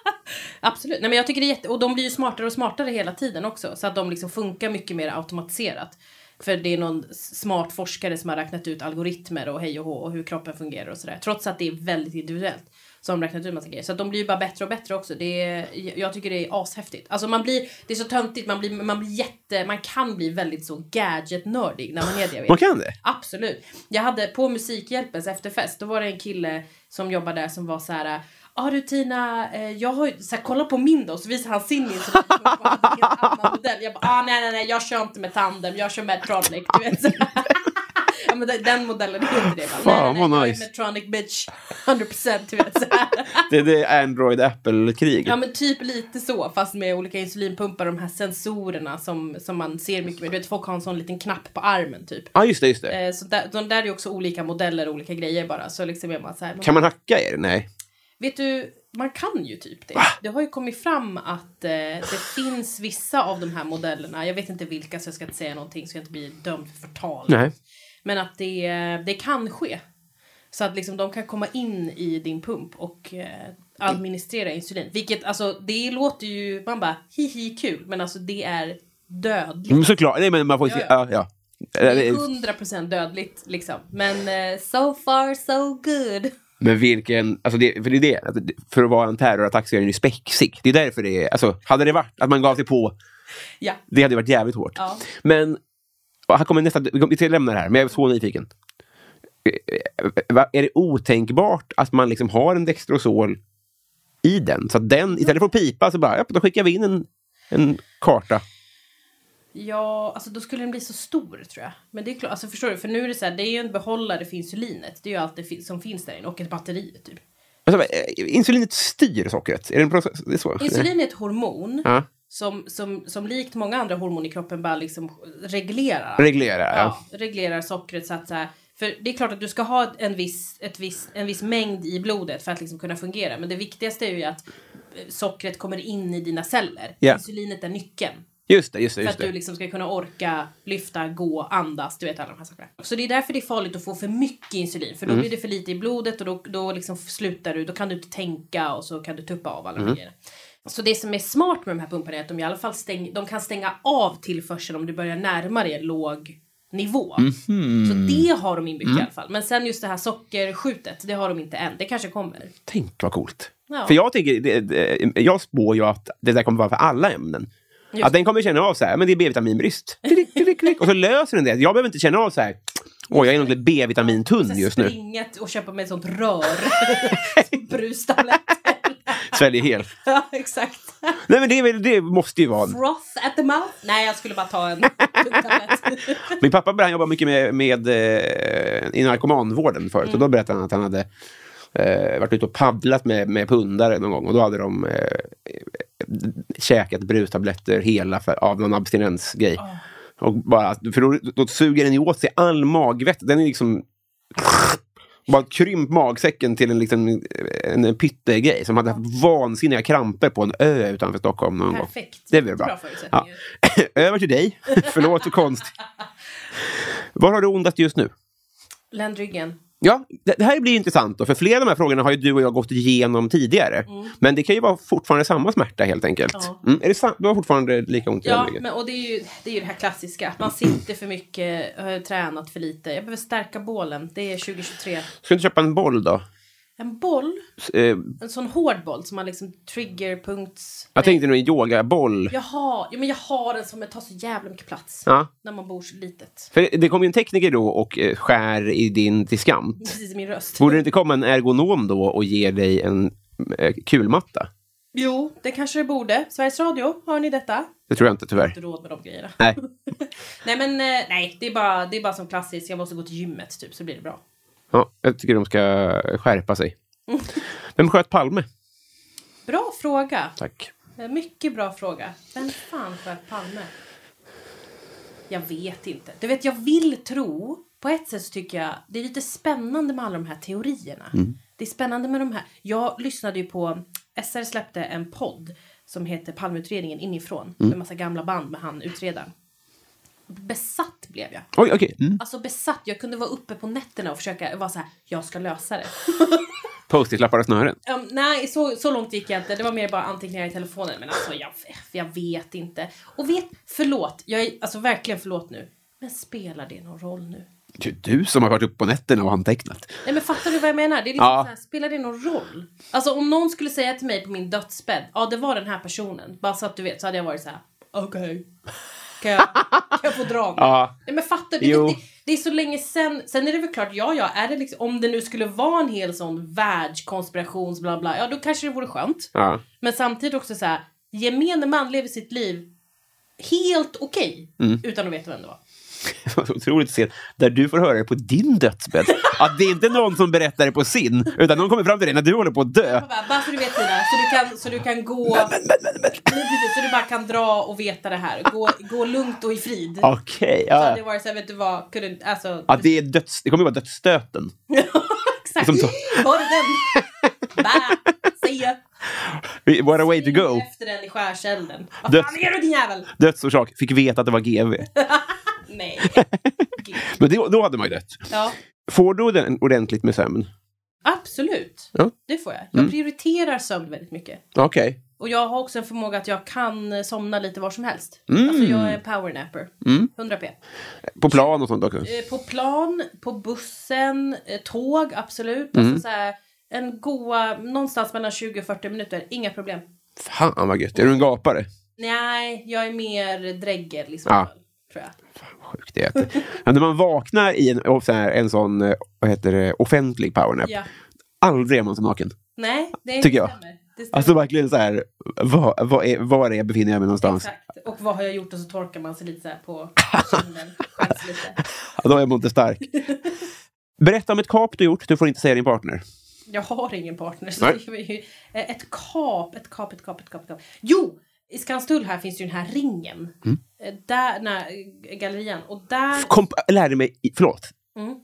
Absolut. Nej, men jag tycker det är jätte... Och de blir ju smartare och smartare hela tiden också. Så att de liksom funkar mycket mer automatiserat. För det är någon smart forskare som har räknat ut algoritmer och hej och hå och hur kroppen fungerar och sådär. Trots att det är väldigt individuellt. Så har de räknat ut massa grejer. Så de blir ju bara bättre och bättre också. Det är, jag tycker det är ashäftigt. Alltså man blir, det är så töntigt, man blir, man blir jätte, man kan bli väldigt så gadget-nördig när man är det. jag vet. Man kan det? Absolut. Jag hade på Musikhjälpens efterfest, då var det en kille som jobbade där som var så här. Ja ah, du Tina, eh, jag har ju, så här, kolla på min då, så visar han sin hade en annan modell. Jag bara, ah, nej nej nej, jag kör inte med tandem, jag kör Medtronic, du vet. Så. Ja men den, den modellen är inte det. Fan, nej, nej, vad nice. Medtronic bitch, 100% du vet. Så här. Det, det är Android-Apple-krig. Ja men typ lite så, fast med olika insulinpumpar och de här sensorerna som, som man ser mycket mer. Du vet folk har en sån liten knapp på armen typ. Ja, just det. Just det. Eh, Så där, de där är också olika modeller och olika grejer bara. Så liksom är man så här, Kan man hacka er? Nej. Vet du, man kan ju typ det. Det har ju kommit fram att eh, det finns vissa av de här modellerna, jag vet inte vilka så jag ska inte säga någonting så jag inte blir dömd för förtal. Nej. Men att det, det kan ske. Så att liksom de kan komma in i din pump och eh, administrera insulin. Vilket alltså, det låter ju, man bara hihi kul, men alltså det är dödligt. Men såklart. Nej, men man får Ja, ja, ja. Det är ja. 100% dödligt liksom. Men eh, so far so good. Men vilken, alltså det, för det är det, att det- för att vara en terrorattack så är den ju spexig. Det är därför det är, alltså hade det varit att man gav sig på, Ja. det hade varit jävligt hårt. Ja. Men, här kommer nästa, vi ska lämna det här, men jag är så nyfiken. Eh, va- Är det otänkbart att man liksom har en Dextrosol i den? Så att den, istället för att pipa, så bara, ja, då skickar vi in en, en karta. Ja, alltså då skulle den bli så stor tror jag. Men det är klart, alltså förstår du? För nu är det så här, det är ju en behållare för insulinet. Det är ju allt det som finns där inne och ett batteri typ. Alltså, eh, insulinet styr sockret, är det en process? Det är så? Insulin är ett hormon Ja, som, som, som likt många andra hormon i kroppen bara liksom reglerar. reglera, ja. ja, reglerar sockret så att så här, för det är klart att du ska ha en viss, ett viss, en viss mängd i blodet för att liksom kunna fungera. Men det viktigaste är ju att eh, sockret kommer in i dina celler. Ja. Insulinet är nyckeln. Just det, just det. För Just att du liksom ska kunna orka lyfta, gå, andas, du vet alla de här sakerna. Så det är därför det är farligt att få för mycket insulin. För då Mm. blir det för lite i blodet och då, då liksom slutar du, då kan du inte tänka och så kan du tuppa av alla Mm. de grejerna. Så det som är smart med de här pumparna är att de i alla fall stäng, de kan stänga av tillförseln om du börjar närma dig låg nivå. Mhm. Så det har de inbyggt Mm. i alla fall. Men sen just det här sockerskjutet, det har de inte än. Det kanske kommer. Tänk vad coolt. Ja. För jag tänker, det, det, jag spår ju att det där kommer vara för alla ämnen. Just Att den kommer känna av så här, men det är B-vitaminbrist. Och så löser den det. Jag behöver inte känna av så här, oj, jag är nog lite B-vitamintunn just nu. springa och köpa med ett sånt rör. Som Brustabletter. Sväljer helt. ja, exakt. Nej, men det, det måste ju vara... Froth at the mouth? Nej, jag skulle bara ta en. Min pappa han jobbade mycket med, med eh, i narkomanvården förut. Och Mm. då berättade han att han hade eh, varit ute och paddlat med, med pundare någon gång. Och då hade de eh, käkat brustabletter hela för, av någon abstinensgrej. Och bara, för då, då suger den ju åt sig all magvett. Den är liksom... Bara krympt magsäcken till en, liksom, en pyttegrej som hade haft vansinniga kramper på en ö utanför Stockholm någon gång. Perfekt. Det är väl bra. Bra förutsättningar. Över till dig. Förlåt för konst. Var har du ondast just nu? Ländryggen. Ja, det, här blir intressant då, för flera av de här frågorna har ju du och jag gått igenom tidigare. Men det kan ju vara fortfarande samma smärta helt enkelt. Mm. Ja. Mm, är det du har fortfarande lika ont i Ja, men, och det är, ju, det är ju det här klassiska. Att man sitter för mycket, har tränat för lite. Jag behöver stärka bålen. Det är 2023. Ska du inte köpa en boll då? En boll, Eh, en sån hård boll som har liksom triggerpunkts... jag tänkte nog en yogaboll. Jaha, ja, men jag har en som tar så jävla mycket plats. Ja. När man bor så litet. För det kom ju en tekniker då och eh, skär i din diskant. Precis i min röst. Borde det inte komma en ergonom då och ge dig en eh, kulmatta? Jo, det kanske det borde. Sveriges Radio, hör ni detta? Det tror jag inte tyvärr. Inte råd med de grejerna. Nej. nej men eh, nej, det är, bara, det är bara som klassiskt. Jag måste gå till gymmet typ så blir det bra. Ja, jag tycker de ska skärpa sig. Vem sköt Palme? Bra fråga. Tack. Eh, Mycket bra fråga. Vem fan sköt Palme? Jag vet inte. Du vet, jag vill tro... På ett sätt så tycker jag det är lite spännande med alla de här teorierna. Det är spännande med de här... Jag lyssnade ju på... SR släppte en podd som heter Palmeutredningen inifrån. Med massa gamla band med han utredaren. Besatt blev jag. Oj, okej. Mm. Alltså besatt. Jag kunde vara uppe på nätterna och försöka vara så här. Jag ska lösa det. Post-it-lappar och snören. Um, nej, så, så långt gick jag inte. Det var mer bara anteckningar i telefonen. Men alltså, jag, jag vet inte. Och vet, förlåt. Jag är alltså verkligen förlåt nu. Men spelar det någon roll nu? Det är du som har varit uppe på nätterna och antecknat. Nej men fattar du vad jag menar? Det är liksom Ja. så här, spelar det någon roll? Alltså om någon skulle säga till mig på min dödsbädd, ja det var den här personen. Bara så att du vet, så hade jag varit så här. okej. Kan, jag, kan jag få dra? Ja. Nej men fattar du? Det, det är så länge sen. Sen är det väl klart, ja ja, är det liksom, om det nu skulle vara en hel sån världskonspirations bla bla, ja då kanske det vore skönt. Ja. Men samtidigt också så här, gemene man lever sitt liv helt okej Mm. utan att veta vem det var. Otroligt att se där du får höra det på din dödsbädd. Att det är inte någon som berättar det på sin, utan någon kommer fram till dig när du håller på att dö. Bara, bara så du vet Tina, så du kan, så du kan gå... Nej, precis, så du bara kan dra och veta det här. Gå, gå lugnt och i frid. Okej, Så ja. hade det varit så här, vet du vad, kunde alltså... ja. Det, är döds, det kommer ju vara dödsstöten. exakt. som Var det den? What a way to go. Efter den i skärselden. Vad Döds- fan är du din jävel? Dödsorsak, fick veta att det var GV. Nej. Men det, då hade man ju dött. Ja, Får du den ordentligt med sömn? absolut. Ja. Det får jag. Jag prioriterar sömn väldigt mycket. Okej. Och jag har också en förmåga att jag kan eh, somna lite var som helst. Mm. Alltså jag är powernapper. 100p. På plan och sånt också? Eh, På plan, på bussen, eh, tåg, absolut. Mm. Alltså så här, en goa, någonstans mellan 20 och 40 minuter, inga problem. Fan vad gött. Är du en gapare? Nej, jag är mer drägger liksom. Ja. Tror jag. Sjukt det är. ja, När man vaknar i en, en sån eh, vad heter det, offentlig powernap, Ja. aldrig är man så naken. Nej, det Tycker jag. stämmer. Det stämmer. Alltså verkligen så här, var, var, är, var är jag befinner jag mig någonstans? Exakt. Och vad har jag gjort? Och så torkar man sig lite så här på kinden. Skäms lite. Ja, då är man inte stark. Berätta om ett kap du gjort, du får inte säga din partner. Jag har ingen partner. Så Nej. ett kap, ett kap, ett kap, ett kap, ett kap. Jo! I Skanstull här finns ju den här ringen. Mm. Eh, Där, när, gallerian. Och där... Kom, lärde mig, förlåt. Mm.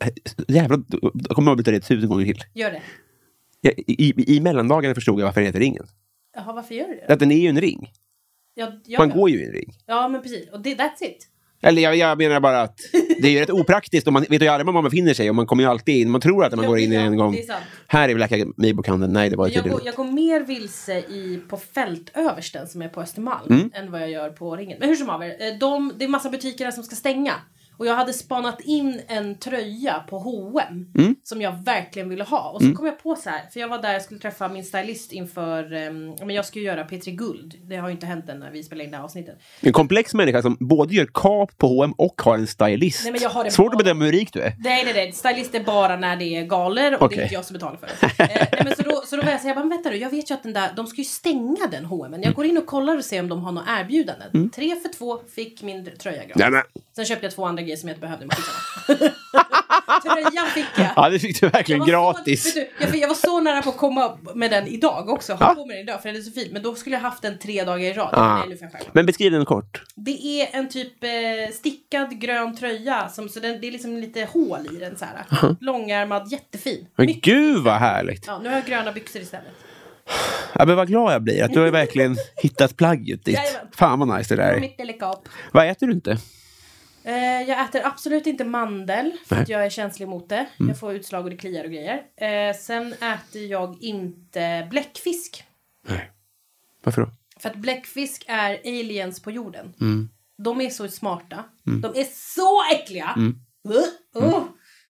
Jävlar, jag kommer att avbryta det tusen gånger till. Gör det. Jag, i, i, I mellandagarna förstod jag varför det heter ringen. Jaha, varför gör du det? Att den är ju en ring. Ja, ja, Man ja. går ju i en ring. ja, men precis. Och det, that's it. Eller jag, jag menar bara att det är ju rätt opraktiskt. Och man vet ju aldrig var man befinner sig och man kommer ju alltid in. Man tror att man går in en gång. det är sant. Här är väl Läkarbokhandeln. Nej, det var Jag går, jag går mer vilse i, på fältöversten som är på Östermalm Mm. än vad jag gör på ringen. Men hur som haver, eh, de, det är massa butiker där som ska stänga. Och jag hade spanat in en tröja på H&M Mm. som jag verkligen ville ha. Och så kom jag på så här, för jag var där jag skulle träffa min stylist inför, um, men jag ju göra P3 Guld. Det har ju inte hänt än när vi spelar in det här avsnittet. En komplex människa som både gör kap på H&M och har en stylist. Nej, men jag har det Svårt att bedöma hur rik du är. Nej, nej, nej. Stylist är bara när det är galer och det Okej. är inte jag som betalar för det. eh, nej, men så, då, så då var jag såhär, jag bara, men vänta du, jag vet ju att den där, de ska ju stänga den H&M. Jag går in och kollar och ser om de har några erbjudanden. Tre för två fick min tröja gratis. Sen köpte jag två andra grejer som jag inte behövde skitsamma. Tröjan fick jag. ja, det fick du verkligen Jag gratis. Så, du, jag, jag var så nära på att komma med den idag också. Ha Ja. på mig den idag för den är så fin. Men då skulle jag haft den tre dagar i rad. Ah. Men beskriv den kort. Det är en typ eh, stickad grön tröja. Som, så den, det är liksom lite hål i den så här. Långärmad, jättefin. Men Mycket- gud vad härligt. Ja, nu har jag gröna byxor istället. Ja, men vad glad jag blir att du har verkligen hittat plagget ditt. Jajamän. Fan vad nice det där är. Vad äter du inte? Eh, jag äter absolut inte mandel för Nej. att jag är känslig mot det. Jag får utslag och det kliar och grejer. Eh, sen äter jag inte bläckfisk. Nej. Varför då? För att bläckfisk är aliens på jorden. Mm. De är så smarta. De är så äckliga. Uh, uh.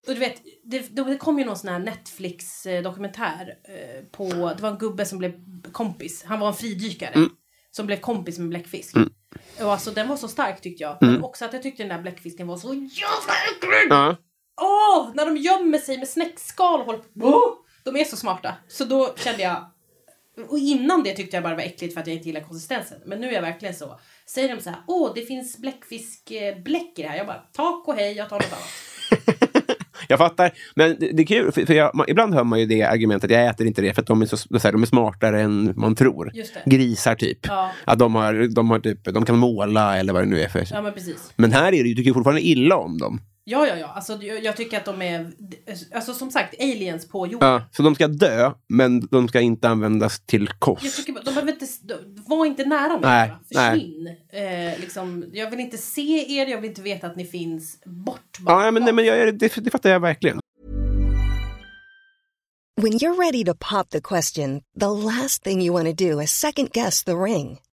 Och du vet, det, det kom ju någon sån här Netflix-dokumentär eh, på... Det var en gubbe som blev kompis. Han var en fridykare. Mm. Som blev kompis med bläckfisk. Och alltså den var så stark tyckte jag. Men också att jag tyckte den där bläckfisken var så jävla äcklig! Ja. Åh! när de gömmer sig med snäckskal och håller på. De är så smarta. Så då kände jag... Och innan det tyckte jag bara det var äckligt för att jag inte gillar konsistensen. Men nu är jag verkligen så. Säger de så här, åh det finns bläckfiskbläck i det här. Jag bara, tack och hej, jag tar något annat. Jag fattar. Men det, det är kul, för, jag, man, ibland hör man ju det argumentet, jag äter inte det för att de är, så, så här, de är smartare än man tror. Grisar typ. Ja. Att de, har, de, har typ, de kan måla eller vad det nu är för. Ja men precis. Men här är det du tycker fortfarande illa om dem. Ja, ja, ja. Alltså, jag, jag tycker att de är, alltså som sagt, aliens på jorden. Ja, så de ska dö, men de ska inte användas till kost. Jag tycker de behöver inte, var inte nära mig. Nej. Försvinn. Eh, liksom, jag vill inte se er, jag vill inte veta att ni finns. Bort bara. Ja, ja, men, nej, men jag, det, det fattar jag verkligen. When you're ready to pop the question, the last thing you want to do is second guess the ring.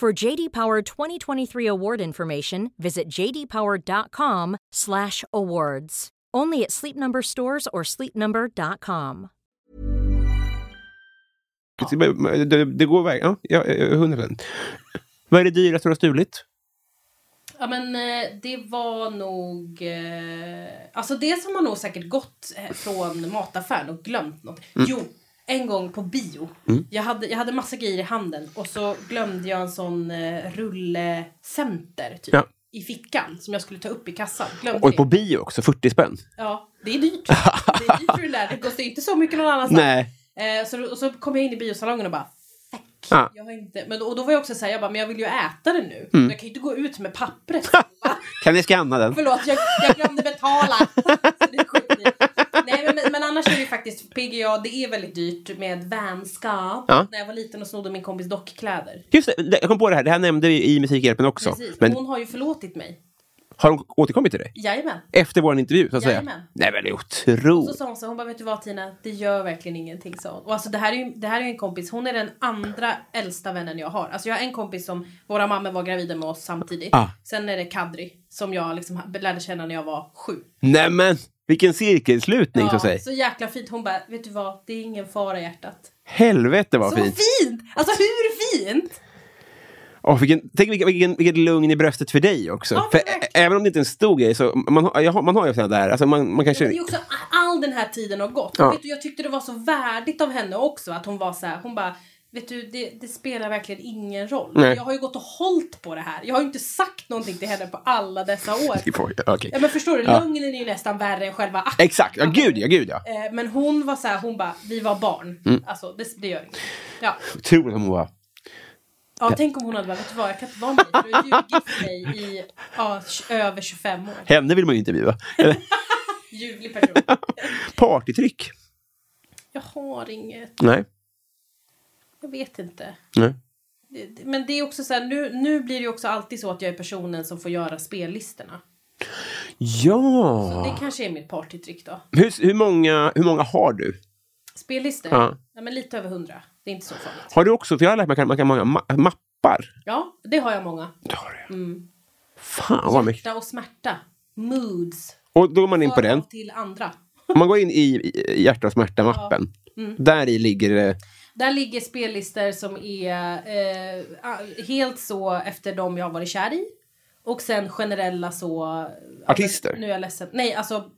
For JD Power 2023 award information, visit jdpower.com/awards. Only at Sleep Number stores or sleepnumber.com. Det, det, går iväg. Ja, ja, 100%. Vad är det dyraste du har stulit? Ja men eh, det var nog... Eh, alltså dels har man nog säkert gått eh, från mataffären och glömt något. Jo, en gång på bio. Jag, hade, jag hade massa grejer i handen och så glömde jag en sån eh, rullecenter typ. Ja. I fickan som jag skulle ta upp i kassan. Glömde Och det. på bio också, 40 spänn. Ja, det är dyrt. Det är dyrt för det där. Det kostar inte så mycket någon annanstans. Nej. Eh, så, och så kom jag in i biosalongen och bara Fuck. Ja. Jag har inte, men, och då var jag också såhär, jag bara, men jag vill ju äta det nu. Mm. Jag kan ju inte gå ut med pappret. Kan ni scanna den? Förlåt, jag, jag glömde betala. Så det faktiskt PGA, det är väldigt dyrt med vänskap. Ja. När jag var liten och snodde min kompis dockkläder. Just det, jag kom på det här. Det här nämnde vi i Musikhjälpen också. Precis, Men hon har ju förlåtit mig. har hon återkommit till dig? Jajamän. Efter vår intervju, så att säga? Jajamän. Nej, men det är Så otroligt. sa hon så, hon bara vet du vad Tina, det gör verkligen ingenting sa hon. Och alltså det här är ju, det här är en kompis, hon är den andra äldsta vännen jag har. Alltså jag har en kompis som, våra mammor var gravida med oss samtidigt. Ah. Sen är det Kadri, som jag liksom lärde känna när jag var sju. Nej, men vilken cirkelslutning, så att säga. så jäkla fint. Hon bara, vet du vad, det är ingen fara i hjärtat. Helvete vad Så fint! fint! Alltså hur fint? Åh, vilken, tänk vilken, vilken, vilket lugn i bröstet för dig också. Ja, för även om det inte är en stor grej, så man, jag man har ju sådana där, alltså man, man kanske... Det är också all den här tiden har gått. Ja. Vet du, jag tyckte det var så värdigt av henne också att hon var så här, hon bara Vet du, det, det spelar verkligen ingen roll. Nej. Jag har ju gått och hållit på det här. Jag har ju inte sagt någonting till henne på alla dessa år. Okej. Ja men förstår du, Ja. lögnen är ju nästan värre än själva akten. Exakt, ja gud ja, gud ja. Eh, Men hon var så här, hon bara, vi var barn. Mm. Alltså det, det gör inget. Ja. Otroligt om hon var... ja, tänk om hon hade bara, vet du vad, jag kan inte vara med dig. Du har ljugit för mig i ja, över 25 år. Henne vill man ju intervjua. Ljuvlig person. Partytryck? Jag har inget, Nej. Jag vet inte. Nej. Men det är också så här, nu, nu blir det också alltid så att jag är personen som får göra spellistorna. Ja! Det kanske är mitt partytrick då. Hur, hur, många, hur många har du? Spellistor? Ja. Ja. men lite över hundra. Det är inte så farligt. Har du också, för jag har lärt mig att man kan, ha många ma- mappar. Ja, det har jag många. Det har du. Mm. Fan vad mycket. Hjärta och smärta. Moods. Och då går man in på den. till andra. Om man går in i hjärta och smärta-mappen. Mm. Där i ligger det... Där ligger spellistor som är eh, helt så efter de jag har varit kär i. Och sen generella så... Artister? Alltså, nu är jag ledsen. Nej, alltså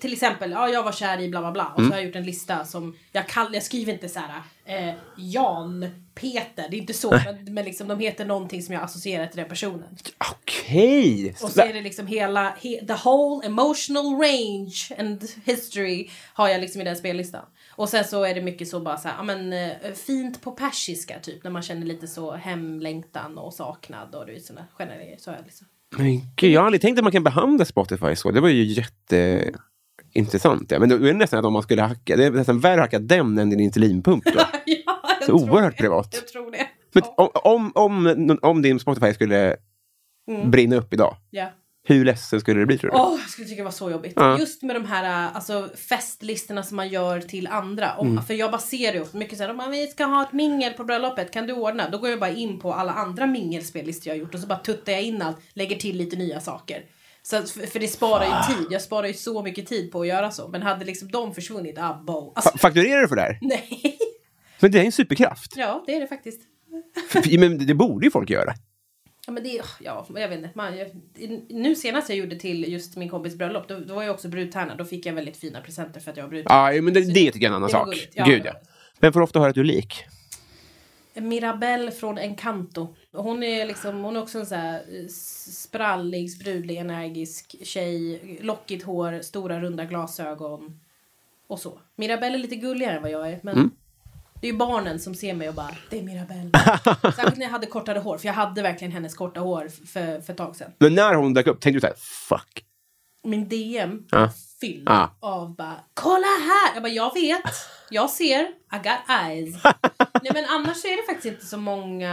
till exempel, ja, jag var kär i bla bla bla. Och så har jag gjort en lista som, jag, kall, jag skriver inte så här eh, Jan, Peter, det är inte så. Men, men liksom de heter någonting som jag associerar till den personen. Okej! Och så är det liksom hela, he, the whole emotional range and history har jag liksom i den spellistan. Och sen så är det mycket så bara så här, ja men eh, fint på persiska typ när man känner lite så hemlängtan och saknad och du vet sådana generella grejer. Så jag liksom. Men gud, jag har aldrig tänkt att man kan behandla Spotify så. Det var ju jätteintressant. Ja. Men då är det nästan att om man skulle hacka, det är nästan värre att hacka den än din insulinpump. Då. ja, jag Så oerhört det. privat. Jag tror det. Men om, om, om, om din Spotify skulle brinna upp idag, ja. Hur ledsen skulle det bli tror du? Åh, jag skulle tycka det var så jobbigt. Ja. Just med de här äh, alltså, festlistorna som man gör till andra. Om, Mm. För jag baserar ju mycket såhär, om vi ska ha ett mingel på bröllopet, kan du ordna? Då går jag bara in på alla andra mingelspellistor jag har gjort och så bara tuttar jag in allt, lägger till lite nya saker. Så, för, för det sparar ju tid. Jag sparar ju så mycket tid på att göra så. Men hade liksom de försvunnit, ah, bo. Alltså, Fa- Fakturerar du för det här? nej. Men det är en superkraft. Ja, det är det faktiskt. Men det borde ju folk göra. Ja, men det, ja, jag vet inte. Man, jag, nu senast jag gjorde till just min kompis bröllop, då, då var jag också brudtärna. Då fick jag väldigt fina presenter för att jag var brudtärna. Ja, men det, det tycker jag är en annan sak. gulligt. Ja, Gud ja. Vem får ofta höra att du är lik? Mirabelle från Encanto. Hon är liksom, hon är också en så här eh, sprallig, sprudlig, energisk tjej. Lockigt hår, stora runda glasögon. Och så. Mirabelle är lite gulligare än vad jag är. Men det är ju barnen som ser mig och bara, det är Mirabelle. Särskilt när jag hade kortare hår. För jag hade verkligen hennes korta hår för, för ett tag sedan. Men när hon dök upp tänkte du så här, fuck. Min DM Ja. fylld Ja. av bara Kolla här! Jag bara jag vet, jag ser, I got eyes. Nej men annars är det faktiskt inte så många,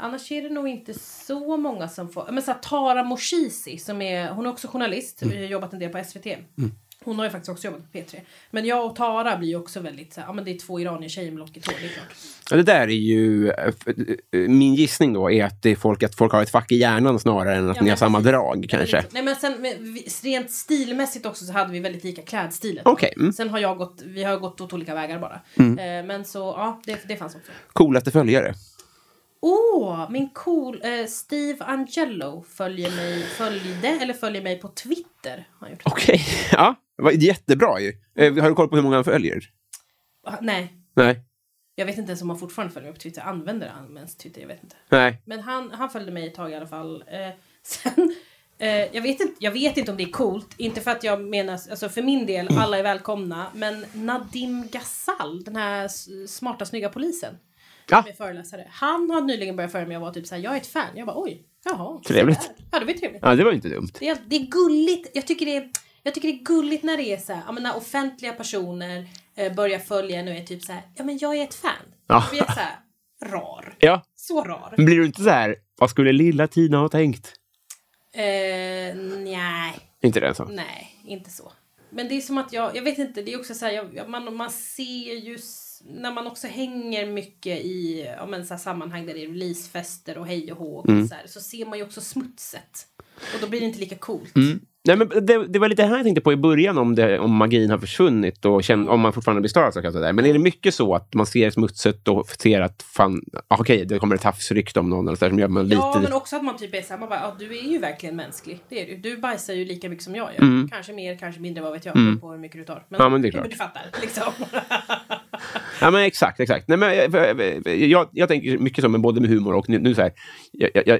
annars är det nog inte så många som får, men så här, Tara Moshisi som är, hon är också journalist, Mm. har jobbat en del på SVT. Hon har ju faktiskt också jobbat på P3. Men jag och Tara blir ju också väldigt så ja men det är två iranier tjejer med lockigt hår, det är klart. Ja, det där är ju... eh, eh, Min gissning då är att, det är folk, att folk har ett fack i hjärnan snarare än att Ja, ni har samma drag kanske. Nej men sen men, rent stilmässigt också så hade vi väldigt lika klädstil. Okej, mm. Sen har jag gått, vi har gått åt olika vägar bara. Eh, men så ja, det, det fanns också. Coolaste följare? Åh, min cool eh, Steve Angelo följer mig, följde eller följer mig på Twitter. Okej, ja. Var Jättebra ju. Eh, Har du koll på hur många han följer? Ah, Nej, Nej. jag vet inte ens om han fortfarande följer mig på Twitter. Använder han ens Twitter? Jag vet inte. Nej. Men han, han följde mig ett tag i alla fall. Eh, sen, eh, jag, vet inte, jag vet inte om det är coolt. Inte för att jag menar, alltså för min del, alla är välkomna. Men Nadim Ghazal, den här smarta snygga polisen. Ja. Med föreläsare. Han har nyligen börjat följa mig och var typ såhär, jag är ett fan. Jag bara oj, jaha. Trevligt. Ja, det var trevligt. Ja, det var inte dumt. Det är, det är gulligt. Jag tycker det är, jag tycker det är gulligt när det är så här, ja, men när offentliga personer eh, börjar följa en och är typ så här, ja men jag är ett fan. Ja. Vi är så här, rar. Ja. Så rar. Men blir du inte så här, vad skulle lilla Tina ha tänkt? Eh, nej, Inte det så? nej, inte så. Men det är som att jag, jag vet inte, det är också så här, jag, man, man ser ju när man också hänger mycket i ja, men så här sammanhang där det är releasefester och hej och hå och så, här, så ser man ju också smutset. Och då blir det inte lika coolt. Nej, men det, det var lite här jag tänkte på i början om, det, om magin har försvunnit och känn, om man fortfarande blir starstruck. och sådär. Men är det mycket så att man ser smutset och ser att fan, ah, okej, det kommer ett havsrykte om någon eller så där, som gör man lite... Ja, men också att man typ är såhär, man bara, ja, du är ju verkligen mänsklig. Det är du. Du bajsar ju lika mycket som jag gör. Kanske mer, kanske mindre, vad vet jag. Mm. på hur mycket du tar. Ja, men det är klart. du fattar, liksom. Ja, men exakt, exakt. Nej, men jag, jag, jag, jag tänker mycket som både med humor och nu, nu så här,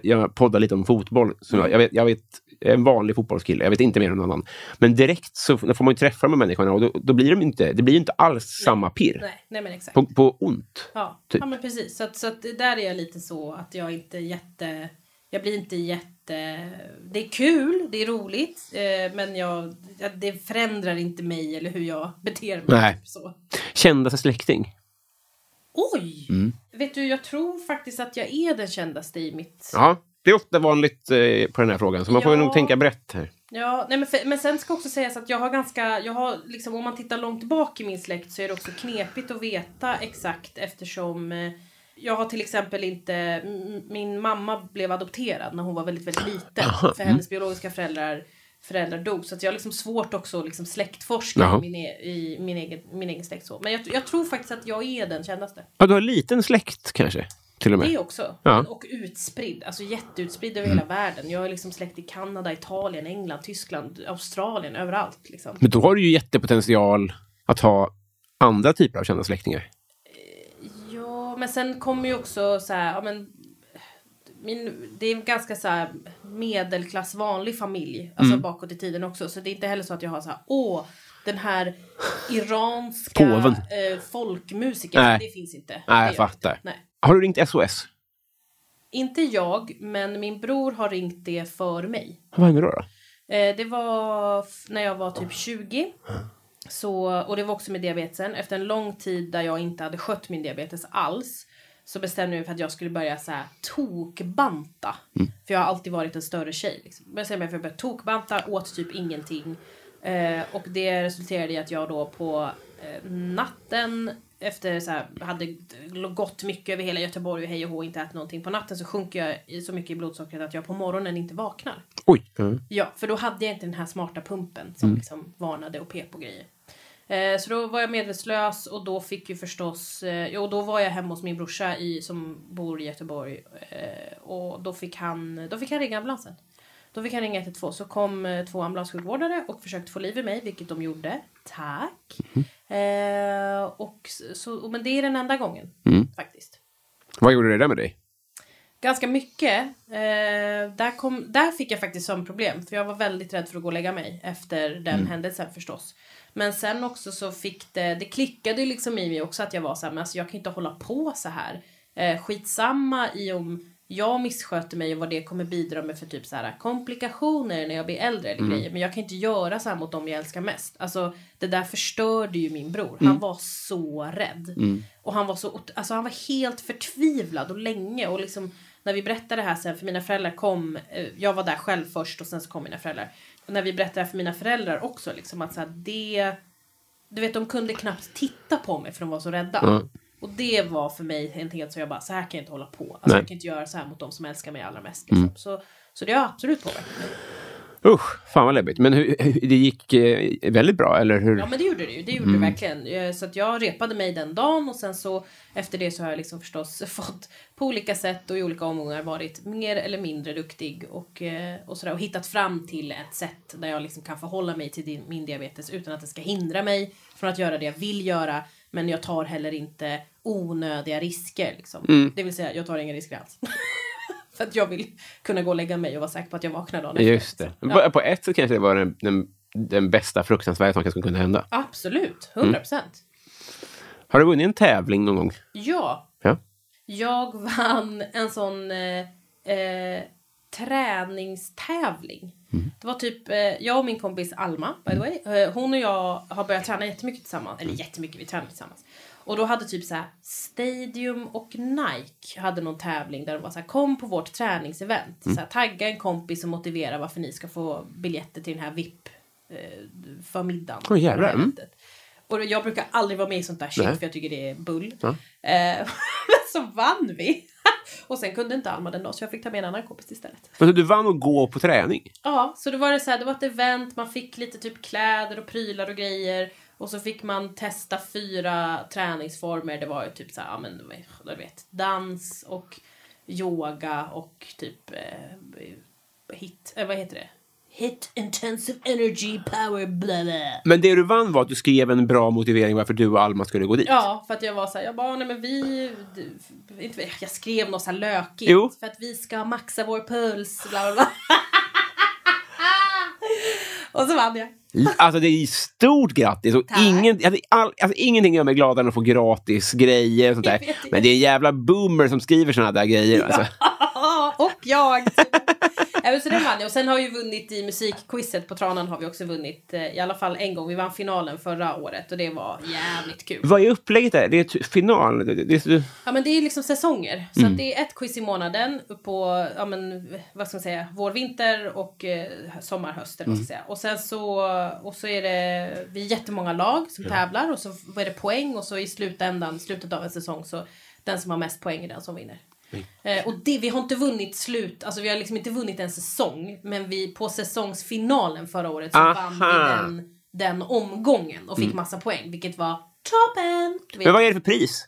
jag, poddar lite om fotboll. Så jag, vet, jag, vet, jag är en vanlig fotbollskille, jag vet inte mer än någon annan. Men direkt så får man ju träffa de här människorna och då, då blir de inte, det blir inte alls samma pirr. nej, nej men exakt. På, på ont. Ja, Typ. ja men precis. Så, att, så att där är jag lite så att jag inte är jätte... Jag blir inte jätte... Det är kul, det är roligt. Eh, men jag, jag- det förändrar inte mig eller hur jag beter mig. Nej. Typ Så. Kändaste släkting? Oj! Mm. Vet du, jag tror faktiskt att jag är den kändaste i mitt... Ja, det är ofta vanligt eh, på den här frågan, så man får Ja. nog tänka brett här. Ja, nej men, för, men sen ska också sägas att jag har ganska, jag har liksom om man tittar långt bak i min släkt så är det också knepigt att veta exakt eftersom eh, jag har till exempel inte, min mamma blev adopterad när hon var väldigt, väldigt liten. För hennes biologiska föräldrar, föräldrar dog. Så jag har liksom svårt också att liksom släktforska Jaha. i, min, e- i min, egen, min egen släkt så. Men jag, jag tror faktiskt att jag är den kändaste. Ja, du har liten släkt kanske? till och med. Det också. Ja. Och utspridd, alltså jätteutspridd över hela världen. Jag är liksom släkt i Kanada, Italien, England, Tyskland, Australien, överallt. Liksom. Men då har du ju jättepotential att ha andra typer av kända släktingar. Men sen kommer ju också så här, ja men min, det är en ganska så här medelklass vanlig familj, alltså Mm. bakåt i tiden också. Så det är inte heller så att jag har så här, åh, den här iranska eh, folkmusikern. Nej. Det finns inte. Nej, jag fattar. Nej. Har du ringt SOS? Inte jag, men min bror har ringt det för mig. Vad hände då? då? Eh, det var när jag var typ 20. Så, och det var också med diabetesen. Efter en lång tid där jag inte hade skött min diabetes alls. Så bestämde jag mig för att jag skulle börja så här tokbanta. För jag har alltid varit en större tjej. Liksom. Bestämde mig för att börja tokbanta, åt typ ingenting. Eh, och det resulterade i att jag då på eh, natten efter så här, hade gått mycket över hela Göteborg och hej och hå, inte ätit någonting. På natten så sjunker jag så mycket i blodsockret att jag på morgonen inte vaknar. Oj. Mm. Ja, för då hade jag inte den här smarta pumpen som liksom varnade och pep på grejer. Eh, så då var jag medvetslös och då fick ju förstås, eh, jo då var jag hemma hos min brorsa i, som bor i Göteborg. Eh, och då fick, han, då fick han ringa ambulansen. Då fick han ringa 112 så kom eh, två ambulanssjukvårdare och försökte få liv i mig, vilket de gjorde. Tack. Eh, och så, men det är den enda gången faktiskt. Vad gjorde det där med dig? Ganska mycket. Eh, där, kom, där fick jag faktiskt som problem. För jag var väldigt rädd för att gå och lägga mig efter den händelsen förstås. Men sen också så fick det, det klickade ju liksom i mig också att jag var så här, men alltså jag kan inte hålla på så här. Eh, skitsamma i om jag missköter mig och vad det kommer bidra med för typ så här komplikationer när jag blir äldre eller grejer. Men jag kan inte göra så här mot dem jag älskar mest. Alltså det där förstörde ju min bror. Han var så rädd. Och han var så, alltså han var helt förtvivlad och länge och liksom när vi berättade det här sen för mina föräldrar kom, eh, jag var där själv först och sen så kom mina föräldrar. När vi berättade för mina föräldrar också liksom att så här, det, du vet de kunde knappt titta på mig för de var så rädda. Och det var för mig en helt så jag bara, så här kan jag inte hålla på. Alltså Nej. jag kan inte göra så här mot de som älskar mig allra mest. Liksom. Så, så det har absolut påverkat mig. Usch, fan vad läbbigt. Men hur, hur, det gick eh, väldigt bra, eller hur? Ja men det gjorde det ju, det gjorde det verkligen. Eh, Så att jag repade mig den dagen och sen så efter det så har jag liksom förstås fått på olika sätt och i olika omgångar varit mer eller mindre duktig och, eh, och sådär och hittat fram till ett sätt där jag liksom kan förhålla mig till din, min diabetes utan att det ska hindra mig från att göra det jag vill göra men jag tar heller inte onödiga risker liksom. Det vill säga jag tar inga risker alls. För att jag vill kunna gå och lägga mig och vara säker på att jag vaknar dagen efter. Just det. På- Ja. På ett sätt kanske det var den, den, den bästa fruktansvärda saken som kunde hända. Absolut, 100 procent. Har du vunnit en tävling någon gång? Ja, Ja. Jag vann en sån eh, eh, träningstävling. Det var typ eh, jag och min kompis Alma, by the way. Eh, hon och jag har börjat träna jättemycket tillsammans. Eller jättemycket, vi tränar tillsammans. Och då hade typ så här Stadium och Nike hade någon tävling där de var så här kom på vårt träningsevent. Så här, tagga en kompis och motivera varför ni ska få biljetter till den här VIP eh, för middagen. Åh, jävlar, mm. Och jag brukar aldrig vara med i sånt där shit Nej. för jag tycker det är bull. Ja. Eh, men så vann vi. och sen kunde inte Alma den dagen så jag fick ta med en annan kompis istället. Men du vann att gå på träning? Ja, så då var det så här, det var ett event, man fick lite typ kläder och prylar och grejer. Och så fick man testa fyra träningsformer. Det var ju typ så här, ja men du vet, dans och yoga och typ eh, hit, eh, vad heter det? Hit intensive energy power blah blah. Men det du vann var att du skrev en bra motivering varför du och Alma skulle gå dit. Ja, för att jag var så här, jag bara, nej men vi, inte, jag skrev något så här lökigt. Jo. För att vi ska maxa vår puls, bla bla bla. och så vann jag. Alltså det är stort grattis! Och ingen, alltså, all, alltså, ingenting gör mig gladare än att få gratis grejer och sånt där. Men det är en jävla boomer som skriver såna där grejer. Alltså. och jag! Även så den vann jag. Och sen har ju vunnit i musikquizet på Tranan har vi också vunnit eh, i alla fall en gång. Vi vann finalen förra året och det var jävligt kul. Vad är upplägget där? Det är ett final? Det, det, Ja men det är liksom säsonger. Så att det är ett quiz i månaden på, ja men vad ska man säga, vår, vinter och eh, sommar, höst eller vad man ska säga. Och sen så, och så är det, vi är jättemånga lag som tävlar och så är det poäng och så i slutändan, slutet av en säsong så den som har mest poäng är den som vinner. Eh, och det, vi har inte vunnit slut, alltså vi har liksom inte vunnit en säsong. Men vi på säsongsfinalen förra året så vann vi Aha. den, den omgången och fick massa poäng. Vilket var toppen! Men vad är det för pris?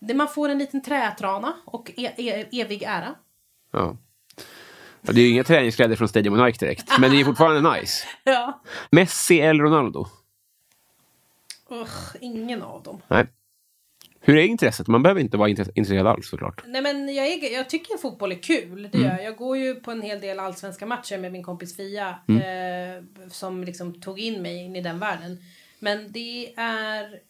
det, man får en liten trätrana och e, e, evig ära. Ja. Ja, det är ju inga träningskläder från Stadium och Nike direkt, men det är fortfarande nice. Ja. Messi eller Ronaldo? Usch, ingen av dem. Nej. Hur är intresset? Man behöver inte vara intress- intresserad alls såklart. Nej men jag, är, jag tycker fotboll är kul. Det Mm. jag. jag går ju på en hel del allsvenska matcher med min kompis Fia. Mm. Eh, som liksom tog in mig in i den världen. Men det är...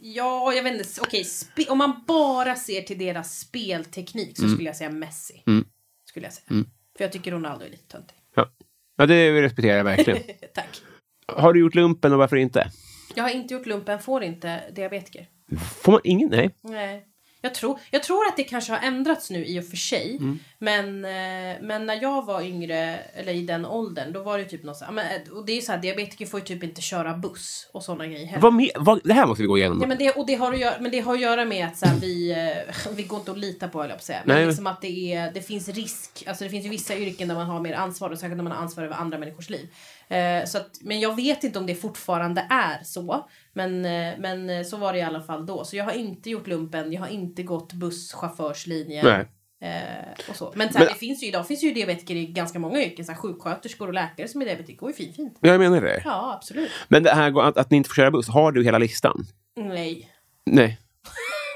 Ja, jag vet inte. Okej, spe- om man bara ser till deras spelteknik så skulle jag säga Messi. Mm. Skulle jag säga. För jag tycker Ronaldo är lite töntig. Ja, ja det respekterar jag verkligen. Tack. Har du gjort lumpen och varför inte? Jag har inte gjort lumpen, får inte diabetiker. Får man ingen? Nej. Nej. Jag tror, jag tror att det kanske har ändrats nu i och för sig. Mm. Men, eh, men när jag var yngre, eller i den åldern, då var det typ något så, men, eh, Och det är ju så här, diabetiker får ju typ inte köra buss och sådana grejer heller. Vad med, vad, det här måste vi gå igenom. Ja, men det, och det har att göra, men det har att göra med att så här, vi, eh, vi går inte att lita på höll jag på att säga. Men Nej. liksom att det, är, det finns risk. Alltså det finns ju vissa yrken där man har mer ansvar och särskilt när man har ansvar över andra människors liv. Eh, så att, men jag vet inte om det fortfarande är så. Men, eh, men eh, så var det i alla fall då. Så jag har inte gjort lumpen, jag har inte gått busschaufförslinjen. Eh, och så. Men, så här, Men- det finns ju idag finns ju diabetiker i ganska många yrken. Så här, sjuksköterskor och läkare som är diabetiker går ju fint fint. Jag menar det. Ja, absolut. Men det här att, att ni inte får köra buss, har du hela listan? Nej, Nej.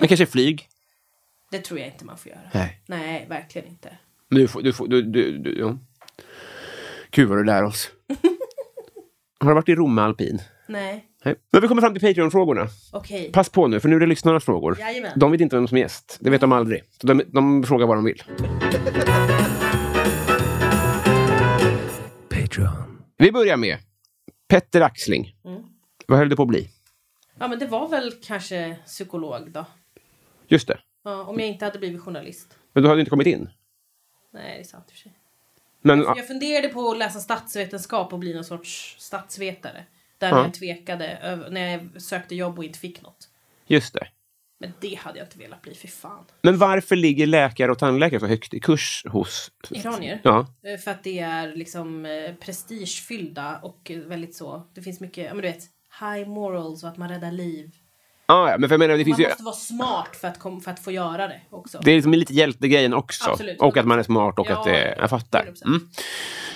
Men kanske flyg? det tror jag inte man får göra. Nej. Nej, verkligen inte. Du får, du får, du, du, du, ja. Gud vad du lär oss. har du varit i Rom med alpin? Nej, Nej. Nu har vi kommit fram till Patreon-frågorna. okej. Pass på nu, för nu är det lyssnarnas frågor. Jajamän. De vet inte vem som är gäst. Det vet de aldrig. Så de, de frågar vad de vill. Patreon. Vi börjar med Petter Axling. Mm. Vad höll det på att bli? Ja, men det var väl kanske psykolog då. Just det. Ja, om jag inte hade blivit journalist. Men du hade inte kommit in. Nej, det är sant i och för sig. Men, Jag funderade på att läsa statsvetenskap och bli någon sorts statsvetare. Där Ja. jag tvekade när jag sökte jobb och inte fick något. just det. Men det hade jag inte velat bli, för fan. Men varför ligger läkare och tandläkare så högt i kurs hos... Iranier? Ja. Eh, För att det är liksom eh, prestigefyllda och väldigt så. Det finns mycket, ja men du vet, high morals och att man räddar liv. Ah, ja, men för jag menar, det Man finns ju... måste vara smart för att, kom, för att få göra det också. Det är liksom lite hjältegrejen också. Absolut. Och att man är smart och Ja, att det... Jag fattar. 100%. Mm.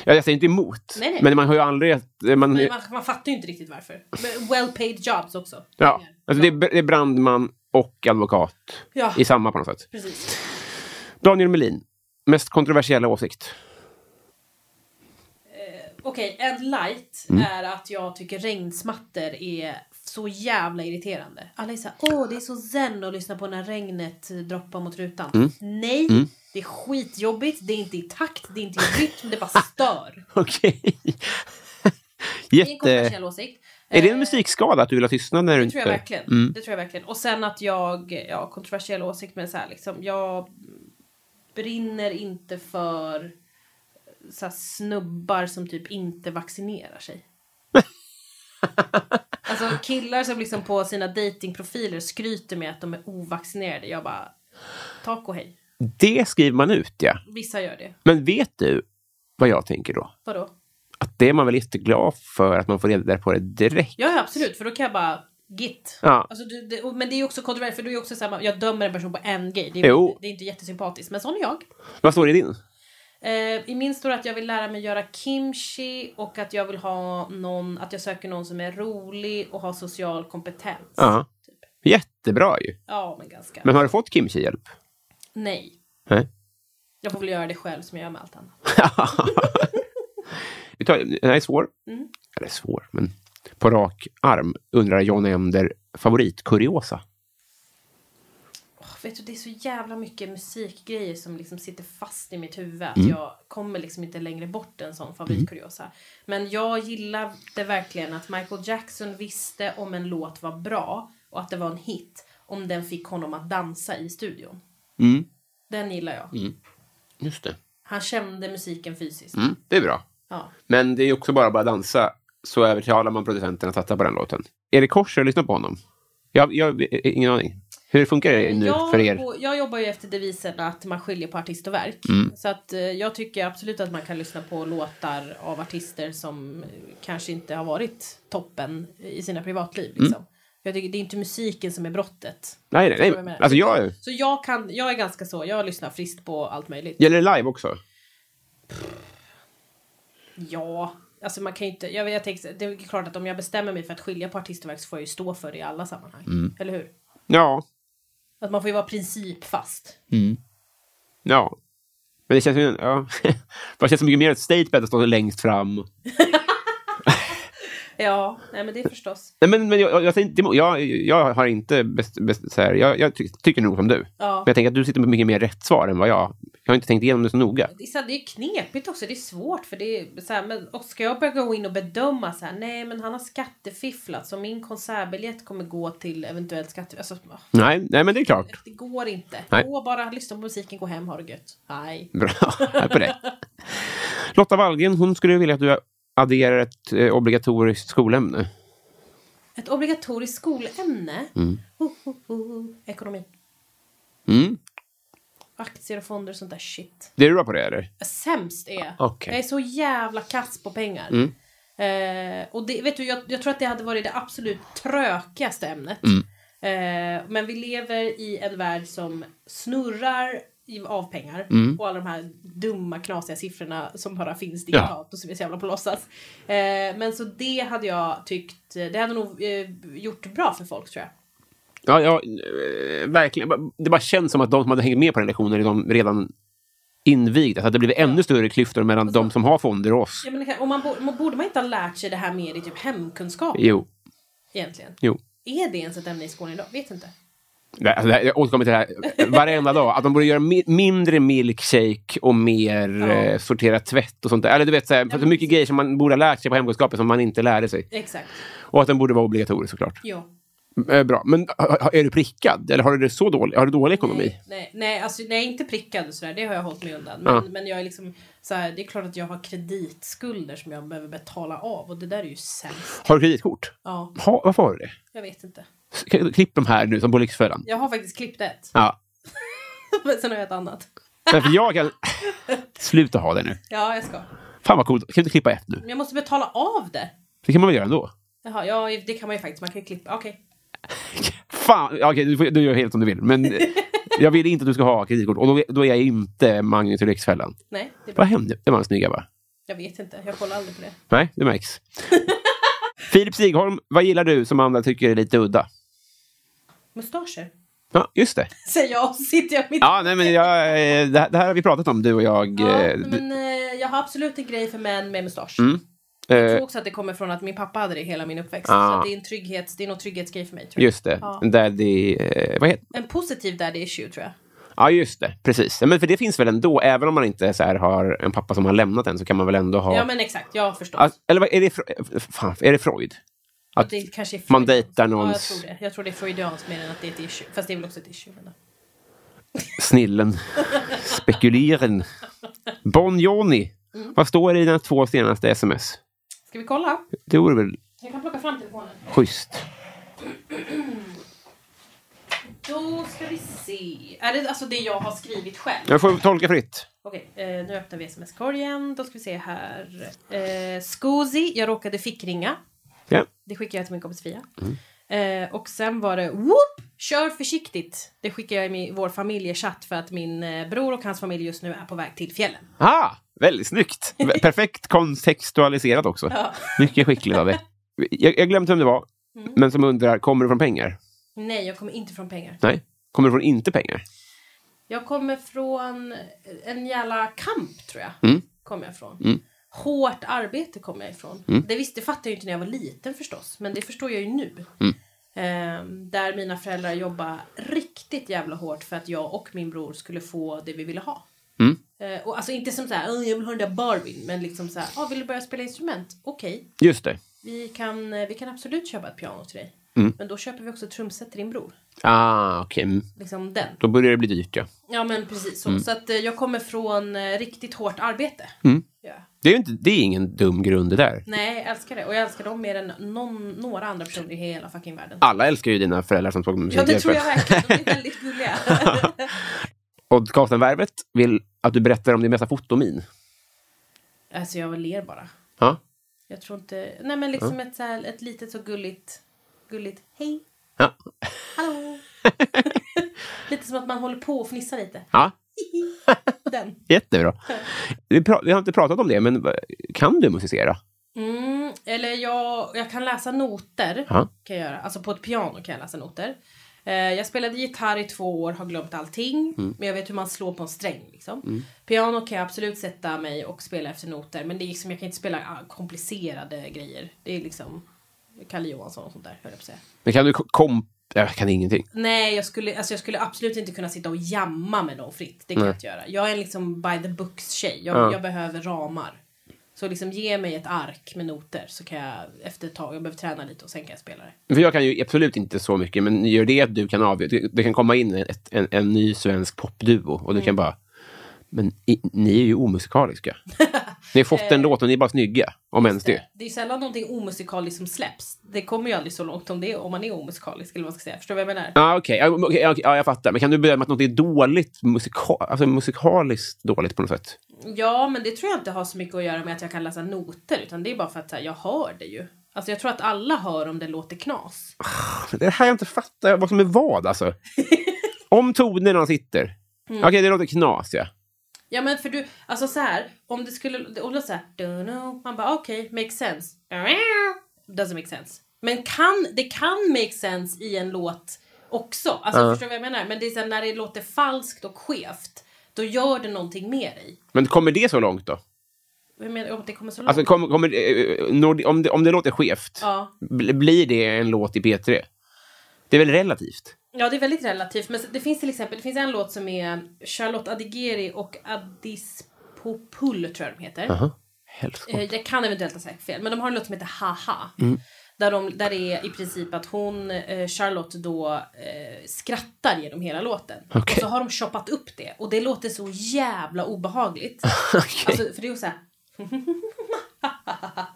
Ja, jag säger inte emot. Nej, nej. Men man har ju aldrig... Man, man, man fattar ju inte riktigt varför. Well paid jobs också. ja, alltså det, är, det är brandman och advokat Ja. i samma på något sätt. Precis. Daniel Melin, mest kontroversiella åsikt? Okej, en light Mm. är att jag tycker regnsmattor är så jävla irriterande. Alla är såhär, åh det är så zen att lyssna på när regnet droppar mot rutan. Mm. Nej, det är skitjobbigt, det är inte i takt, det är inte i rytm, det bara stör. Okej. Det är en Jätte... åsikt. Är det en Eh, musikskada att du vill ha tystnad när du Det inte... tror jag verkligen. Mm. Det tror jag verkligen. Och sen att jag, ja kontroversiell åsikt men så här liksom, jag brinner inte för så här, snubbar som typ inte vaccinerar sig. alltså killar som liksom på sina datingprofiler skryter med att de är ovaccinerade. Jag bara, tack och hej. Det skriver man ut, ja. Vissa gör det. Men vet du vad jag tänker då? Vadå? Att det är man väl jätteglad för att man får reda på det direkt. Ja, absolut, för då kan jag bara Git. Ja. Alltså, du, det, men det är också kontroversiellt för du är också såhär, jag dömer en person på en grej. Det är, Jo. inte, det är inte jättesympatiskt, men sån är jag. Vad står det i din? Eh, I min står att jag vill lära mig göra kimchi och att jag vill ha någon, att jag söker någon som är rolig och har social kompetens. Ja. Typ. Jättebra ju. Ja, men ganska. Men har du fått kimchi-hjälp? Nej. Nej. Jag får väl göra det själv som jag gör med allt annat. Vi tar, den här är svår. Mm. Eller svår, men på rak arm undrar John Ender favoritkuriosa. Vet du, det är så jävla mycket musikgrejer som liksom sitter fast i mitt huvud. Att Mm. jag kommer liksom inte längre bort en sån favoritkuriosa. Men jag gillade verkligen att Michael Jackson visste om en låt var bra och att det var en hit om den fick honom att dansa i studion. Mm. Den gillar jag. Just det. Han kände musiken fysiskt. Mm, det är bra. Ja. Men det är också bara att bara dansa så övertalar man producenten att satsa på den låten. Erik Kors, har du lyssnat på honom? Jag, jag ingen aning. Hur funkar det nu jag, för er? och- jag jobbar ju efter devisen att man skiljer på artist och verk. Mm. Så att eh, jag tycker absolut att man kan lyssna på låtar av artister som eh, kanske inte har varit toppen i sina privatliv. Mm. Liksom. Jag tycker det är inte musiken som är brottet. Nej, nej, jag? Alltså jag... Så jag kan, jag är ganska så, jag lyssnar friskt på allt möjligt. Gäller det live också? Ja, alltså man kan ju inte, jag, jag tänker, det är klart att om jag bestämmer mig för att skilja på artistverk så får jag ju stå för det i alla sammanhang. Mm. Eller hur? Ja. Att man får ju vara principfast. Ja. Men det känns ju... Ja. det känns så mycket mer ett statement att stå längst fram. Ja, nej men det är förstås. Nej, men, men jag, jag, jag, jag, jag har inte... Best, best, så här, jag, jag ty, tycker nog som du. Ja. Men jag tänker att du sitter med mycket mer rätt svar än vad jag. Jag har inte tänkt igenom det så noga. Det är, det är knepigt också, det är svårt för det är så här, men, och ska jag börja gå in och bedöma så här, nej men han har skattefifflat så min konsertbiljett kommer gå till eventuellt skatte... Alltså, Nej, nej men det är klart. det går inte. Nej. Gå bara, lyssna på musiken, gå hem, ha det gött. Nej. Bra, här på det. Lotta Wallgren, hon skulle vilja att du adderar ett eh, obligatoriskt skolämne. Ett obligatoriskt skolämne. Mm. Ho, ho, ho. Ekonomi. Mm. Aktier och fonder och sånt där shit. Det är du bra på det, eller? Sämst är jag. Okej. Jag är så jävla kass på pengar. Mm. Eh, och det, vet du, jag, jag tror att det hade varit det absolut trökigaste ämnet. Mm. Eh, men vi lever i en värld som snurrar av pengar. Mm. Och alla de här dumma knasiga siffrorna som bara finns digitalt och som är så jävla på låtsas. Eh, men så det hade jag tyckt, det hade nog eh, gjort bra för folk tror jag. Ja, ja eh, verkligen. Det bara känns som att de som hade hängt med på den lektionen är de redan invigda. Så att det blivit ännu större klyftor mellan de som har fonder och oss. Ja, men och man, borde man inte ha lärt sig det här mer i typ hemkunskap Jo, egentligen? jo. Är det ens ett ämne i skolan idag? Vet inte. Alltså, här- jag återkommer till det här varenda dag. Att de borde göra mi mindre milkshake och mer eh, sortera tvätt och sånt där. Eller du vet, så här, så mycket grejer som man borde ha lärt sig på hemkunskapen som man inte lärde sig. Exakt. Och att den borde vara obligatorisk såklart. Jo. Eh, bra. Men är du prickad? Eller har du det så dåligt? Har du dålig ekonomi? Nej, nej, nej, alltså, nej, inte prickad och sådär. Det har jag hållit mig undan. Men, Ja. men jag är liksom så här, det är klart att jag har kreditskulder som jag behöver betala av och det där är ju sämst. Har du kreditkort? Ja, Ha, varför har du det? jag vet inte. Klipp de här nu som på Lyxfällan. Jag har faktiskt klippt ett. Ja. men sen har jag ett annat. Men för jag kan... Sluta ha det nu. Ja, jag ska. Fan vad coolt. Kan du inte klippa ett nu? Men jag måste betala av det. Det kan man väl göra ändå? Jaha, ja, det kan man ju faktiskt. Man kan klippa. Okej. Fan, okej, du, får, du gör helt som du vill. Men jag vill inte att du ska ha kreditkort. Och då, då är jag inte Magnus i Lyxfällan. Nej, det är bra. Vad hände? Det var en snygga va? Jag vet inte. Jag kollar aldrig på det. Nej, det märks. Filip Stigholm, vad gillar du som andra tycker är lite udda? Mustascher. Ja, just det. Säger jag och sitter jag mitt Ja, nej, men jag, eh, det, här, det här har vi pratat om, du och jag. Ja, eh, men eh, jag har absolut en grej för män med mustasch. Mm. Jag tror också att det kommer från att min pappa hade det hela min uppväxt. Ah. Så det är en trygghets, det är nog trygghetsgrej för mig. Tror jag. just det. Ja. Daddy... Eh, vad heter En positiv daddy issue tror jag. Ja, just det. Precis. Men för det finns väl ändå, även om man inte så har en pappa som har lämnat en, så kan man väl ändå ha... Ja men exakt, ja förstås. Alltså, eller är det, fan, är det Freud? Att det kanske är man Freud. dejtar Ja, jag någons tror det. Jag tror det är freudianskt mer än att det är ett issue. Fast det är väl också ett issue. Men... snillen, spekulieren. Bon Johnny. Mm. Vad står det i dina två senaste sms? Ska vi kolla? Det vore väl Jag kan plocka fram telefonen. schysst? Då ska vi se. Är det alltså det jag har skrivit själv? Jag får tolka fritt. Okej, eh, nu öppnar vi sms-korgen. Då ska vi se här. Eh, Scusi, jag råkade fickringa. Ja. Det skickade jag till min kompis Fia. Eh, och sen var det whoop, kör försiktigt. Det skickade jag i min, vår familjechatt för att min eh, bror och hans familj just nu är på väg till fjällen. Ah, väldigt snyggt. Perfekt kontextualiserat också. Ja. Mycket skickligt av dig. Jag, jag glömde vem det var, Mm. men som undrar, kommer du från pengar? Nej, jag kommer inte från pengar. Nej. Kommer du från inte pengar? Jag kommer från en jävla kamp tror jag. Mm. Kommer jag från. Mm. Hårt arbete kommer jag ifrån. Mm. Det visste fattade jag ju inte när jag var liten förstås. Men det förstår jag ju nu. Mm. Ehm, där mina föräldrar jobbar riktigt jävla hårt för att jag och min bror skulle få det vi ville ha. Mm. Eh, och alltså inte som så här, "Åh, jag vill ha den där Barbien. Men liksom så här, ah, vill du börja spela instrument? Okej, Just det. vi, kan, eh, vi kan absolut köpa ett piano till dig. Mm. Men då köper vi också ett trumset till din bror. Ah, okej. Mm. Liksom den. Då börjar det bli dyrt, ja. Ja men precis så. Så att eh, jag kommer från eh, riktigt hårt arbete. Mm. Ja. Det är inte, det är ingen dum grund det där. Nej, jag älskar det. Och jag älskar dem mer än någon, några andra personer i hela fucking världen. Alla älskar ju dina föräldrar som såg Ja, det tror jag verkligen. De är väldigt gulliga. Podcasten Värvet vill att du berättar om din bästa fotomin. alltså jag ler bara. Ja. Jag tror inte... Nej men liksom ett, så här, ett litet så gulligt... Gulligt hej. Ja. Hallå! lite som att man håller på och fnissar lite. Ja, Den. jättebra. Vi, vi har inte pratat om det, men kan du musicera? Mm, eller jag, jag kan läsa noter. Ja. Kan jag göra. Alltså på ett piano kan jag läsa noter. Eh, jag spelade gitarr i två år, har glömt allting. Men jag vet hur man slår på en sträng. Liksom. Piano kan jag absolut sätta mig och spela efter noter. Men det är liksom, jag kan inte spela ah, komplicerade grejer. Det är liksom Kalle Johansson och sånt där, höll jag på att säga. Men kan du ko- komp... Jag kan ingenting. Nej, jag skulle, alltså jag skulle absolut inte kunna sitta och jamma med någon fritt. Det kan Nej. jag inte göra. Jag är liksom by the books tjej. Jag, Ja. jag behöver ramar. Så liksom ge mig ett ark med noter så kan jag efter ett tag, jag behöver träna lite och sen kan jag spela det. För jag kan ju absolut inte så mycket, men gör det att du kan avgöra... Det, det kan komma in ett, en, en ny svensk popduo och du Mm. kan bara... Men i, ni är ju omusikaliska. Ni har fått en låt och ni är bara snygga, om ens det. Det är sällan någonting omusikaliskt som släpps. Det kommer ju aldrig så långt om, det, om man är omusikalisk eller vad man ska säga. Förstår du vad jag menar? Ja, okej. Ja, okej, ja, jag fattar. Men kan du bedöma att något är dåligt, musika alltså musikaliskt dåligt på något sätt? Ja, men det tror jag inte har så mycket att göra med att jag kan läsa noter. Utan det är bara för att här, jag hör det ju. Alltså jag tror att alla hör om det låter knas. Det här jag inte fattar vad som är vad, alltså. om tonerna sitter. Mm. Okej, det låter knas, ja. Ja men för du, alltså så här, om det skulle, låter så här, don't know, man bara okej, okay, makes sense. Doesn't make sense. Men kan, det kan make sense i en låt också. Alltså förstår du vad jag menar? Men det är så här, när det låter falskt och skevt, då gör det någonting med dig. Men kommer det så långt då? Menar om det kommer så långt. Alltså, kommer, kommer, eh, det- om, det, om det låter skevt, Ja. bl- blir det en låt i P3? Det är väl relativt? Ja, det är väldigt relativt. Men det finns till exempel, det finns en låt som är Charlotte Adigeri och Addis Popul tror jag de heter. Jaha. Helskott. Eh, Jag kan eventuellt ha sagt fel, men de har en låt som heter Haha. Där, de, där det är i princip att hon, eh, Charlotte, då eh, skrattar genom hela låten. Okej. Och så har de choppat upp det. Och det låter så jävla obehagligt. Okej. Alltså, för det är ju så här...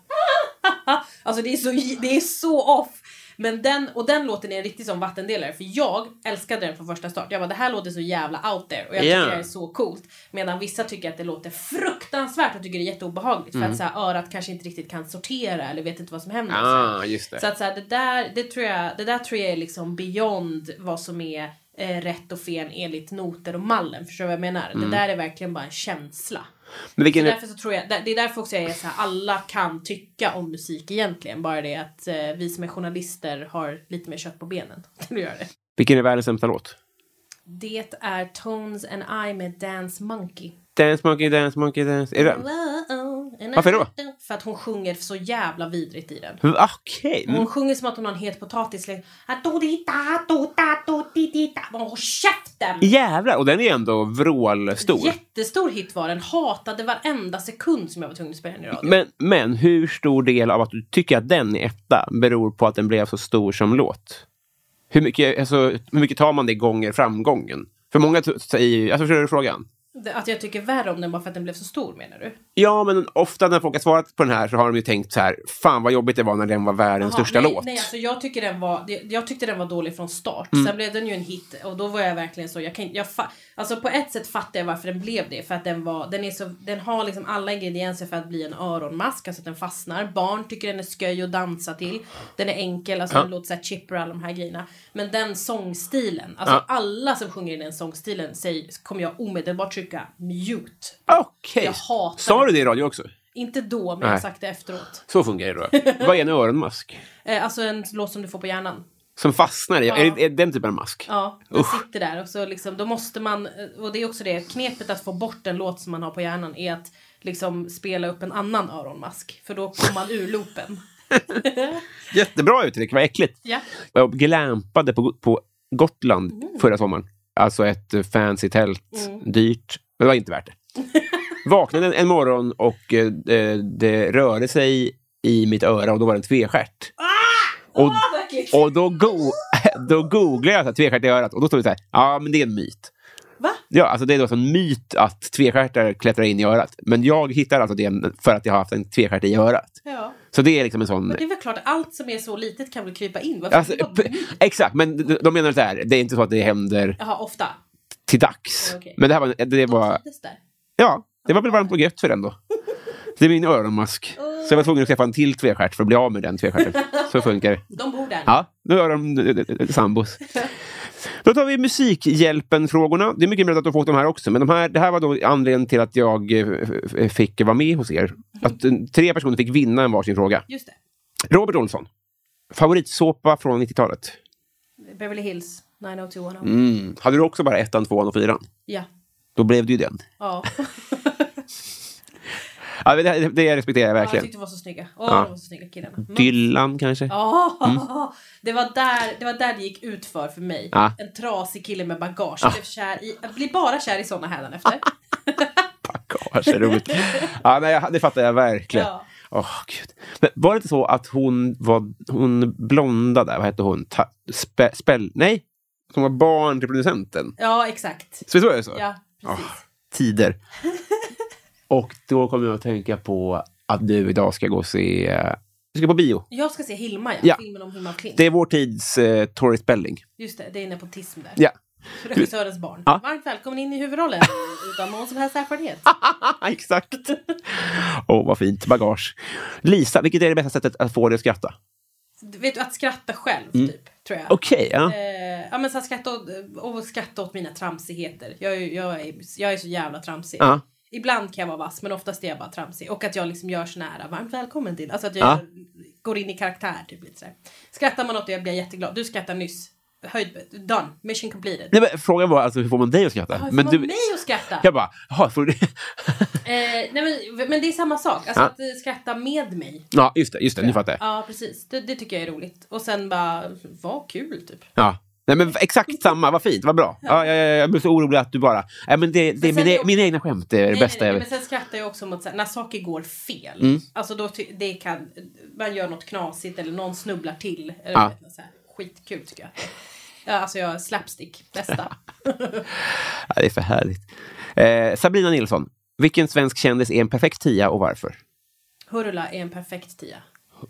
alltså det är, så, det är så off. Men den, och den låten är en riktig som vattendelare. För jag älskade den från första start. Jag bara, det här låter så jävla out there. Och jag Ja. tycker det är så coolt. Medan vissa tycker att det låter fruktansvärt och tycker det är jätteobehagligt. För att så här, örat kanske inte riktigt kan sortera eller vet inte vad som händer. så. Ah, det. Så att så här, det, där, det, tror jag, det där tror jag är liksom beyond vad som är eh, rätt och fel enligt noter och mallen. Förstår du vad jag menar? Det där är verkligen bara en känsla. Men vilken Så är, därför så tror jag, det är därför också jag är så här, alla kan tycka om musik egentligen. Bara det att eh, vi som är journalister har lite mer kött på benen göra det. vilken är världens sämsta låt? Det är Tones and I med Dance Monkey. Dance Monkey, Dance Monkey, Dance... Är det... Varför då? För att hon sjunger så jävla vidrigt i den. Okej. Hon sjunger som att hon har en het potatis. liksom, käften! Jävlar! Och den är ändå vrålstor. Jättestor hit var den. Hatade varenda sekund som jag var tvungen att spela den i radio. Men, men hur stor del av att du tycker att den är etta beror på att den blev så stor som låt? Hur mycket, alltså, hur mycket tar man det gånger framgången? För många säger ju... Alltså, förstår du frågan? Att jag tycker värre om den bara för att den blev så stor menar du? Ja, men ofta när folk har svarat på den här så har de ju tänkt så här, fan vad jobbigt det var när den var världens Jaha, största nej, låt. Nej, alltså jag, tycker den var, jag tyckte den var dålig från start. Mm. Sen blev den ju en hit och då var jag verkligen så, jag kan jag Alltså på ett sätt fattar jag varför den blev det. För att den var, den är så, den har liksom alla ingredienser för att bli en öronmask, alltså att den fastnar. Barn tycker den är sköj att dansa till. Den är enkel, alltså Ja. den låter såhär chipper och alla de här grejerna. Men den sångstilen, alltså Ja. alla som sjunger i den sångstilen säger, kommer jag omedelbart trycka mute. Okej. Hatar Sa du det i radio också? Inte då, men jag har Nej. sagt det efteråt. Så fungerar det då. Vad är en öronmask? Eh, alltså en låt som du får på hjärnan. Som fastnar? Ja. Är, det, är den typen av mask? Ja, den Usch. sitter där och så liksom, då måste man, och det är också det, knepet att få bort en låt som man har på hjärnan är att liksom spela upp en annan öronmask. För då kommer man ur loopen. Jättebra uttryck, vad äckligt. Ja. Jag glampade på, på Gotland Mm. förra sommaren. Alltså ett eh, fancy tält, dyrt. Men det var inte värt det. Vaknade en, en morgon och eh, det, det rörde sig i mitt öra och då var det en tvestjärt. Och, Åh, vad äckligt! och då, go då googlade jag så här, tvestjärt i örat och då stod det så här, ja men det är en myt. Va? Ja, alltså det är då en myt att tvestjärtar klättrar in i örat. Men jag hittar alltså det för att jag har haft en tvestjärt i örat. Ja. Så det är liksom en sån... Men det är väl klart, allt som är så litet kan väl krypa in? Alltså, exakt, men de, de menar så här, det är inte så att det händer Jaha, ofta. till dags. Okej. Men det här var, det var, där. ja, det var väl varmt och gött för den då. Det är min öronmask. Så jag var tvungen att skaffa en till tvestjärt för att bli av med den tvestjärten. Så funkar det. De bor där. Ja, nu har de sambos. Då tar vi Musikhjälpen-frågorna. Det är mycket möjligt att du har fått de här också, men de här, det här var då anledningen till att jag eh, fick vara med hos er. Att eh, tre personer fick vinna en varsin fråga. Just det. Robert Olsson, favoritsåpa från 90-talet? Beverly Hills 90210. Mm. Hade du också bara ettan, tvåan och fyran? Ja. Då blev det ju den. Ja. Ja, det, det respekterar jag ja. Jag verkligen. tyckte de var så snygga. Åh, Ja. de var så snygga killarna. Mm. Dylan kanske? Ja, det, var där, det var där det gick ut för för mig. Ja. En trasig kille med bagage. Jag, blev kär i, jag blir bara kär i såna hädanefter. Bagage, roligt. ja, nej, jag- det fattar jag verkligen. Ja. Åh, Gud. Men var det inte så att hon var hon blonda där? Vad hette hon? Ta, spe, spell, nej, som var barn till producenten. Ja, exakt. Så visst var det så? Ja, precis. Åh, tider. och då kommer jag att tänka på att du idag ska gå och se... eh, Du ska på bio. Jag ska se Hilma, ja. Ja. Filmen om Hilma af Klint. Det är vår tids uh, Tori Spelling. Just det, det är nepotism där. Ja, Regissörens barn. Ja. Varmt välkommen in i huvudrollen utan någon som helst erfarenhet. exakt. Åh, vad fint. Bagage. Lisa, vilket är det bästa sättet att få dig att skratta? Du vet, att skratta själv, Mm. typ. Tror jag. Okej, ja. Eh, ja, men så här, skratta åt, och skratta åt mina tramsigheter. Jag, är- jag, är, jag är så jävla tramsig. ja. Ibland kan jag vara vass, men oftast är jag bara tramsig. Och att jag liksom gör sån här, varmt välkommen till. Alltså att jag Ja. går in i karaktär, typ lite sådär. Skrattar man åt det, jag blir jätteglad. Du skrattar nyss. Höjd, done. Mission completed. Nej, men frågan var alltså hur får man dig att skratta? Ja, hur får men man du, mig att skratta? jag bara, jaha, får du... Eh, nej men, men det är samma sak. Alltså Ja. att eh, skratta med mig. ja, just det, just det, nu fattar jag. Ja, precis. Det, det tycker jag är roligt. Och sen bara, vad kul typ. Ja. Nej, men exakt samma, vad fint, vad bra. Ja, ja, ja, jag blir så orolig att du bara... Nej, men det, det, sen mina, mina egna skämt är det Nej, bästa nej, jag nej, vet. men sen skrattar jag också mot här, när saker går fel. Mm. Alltså då det kan, man gör något knasigt eller någon snubblar till. Eller Ja. vet, så här, skitkul tycker jag. Ja, alltså jag, slapstick, bästa. Ja, det är för härligt. Eh, Sabrina Nilsson, vilken svensk kändis är en perfekt tia och varför? Hurula är en perfekt tia.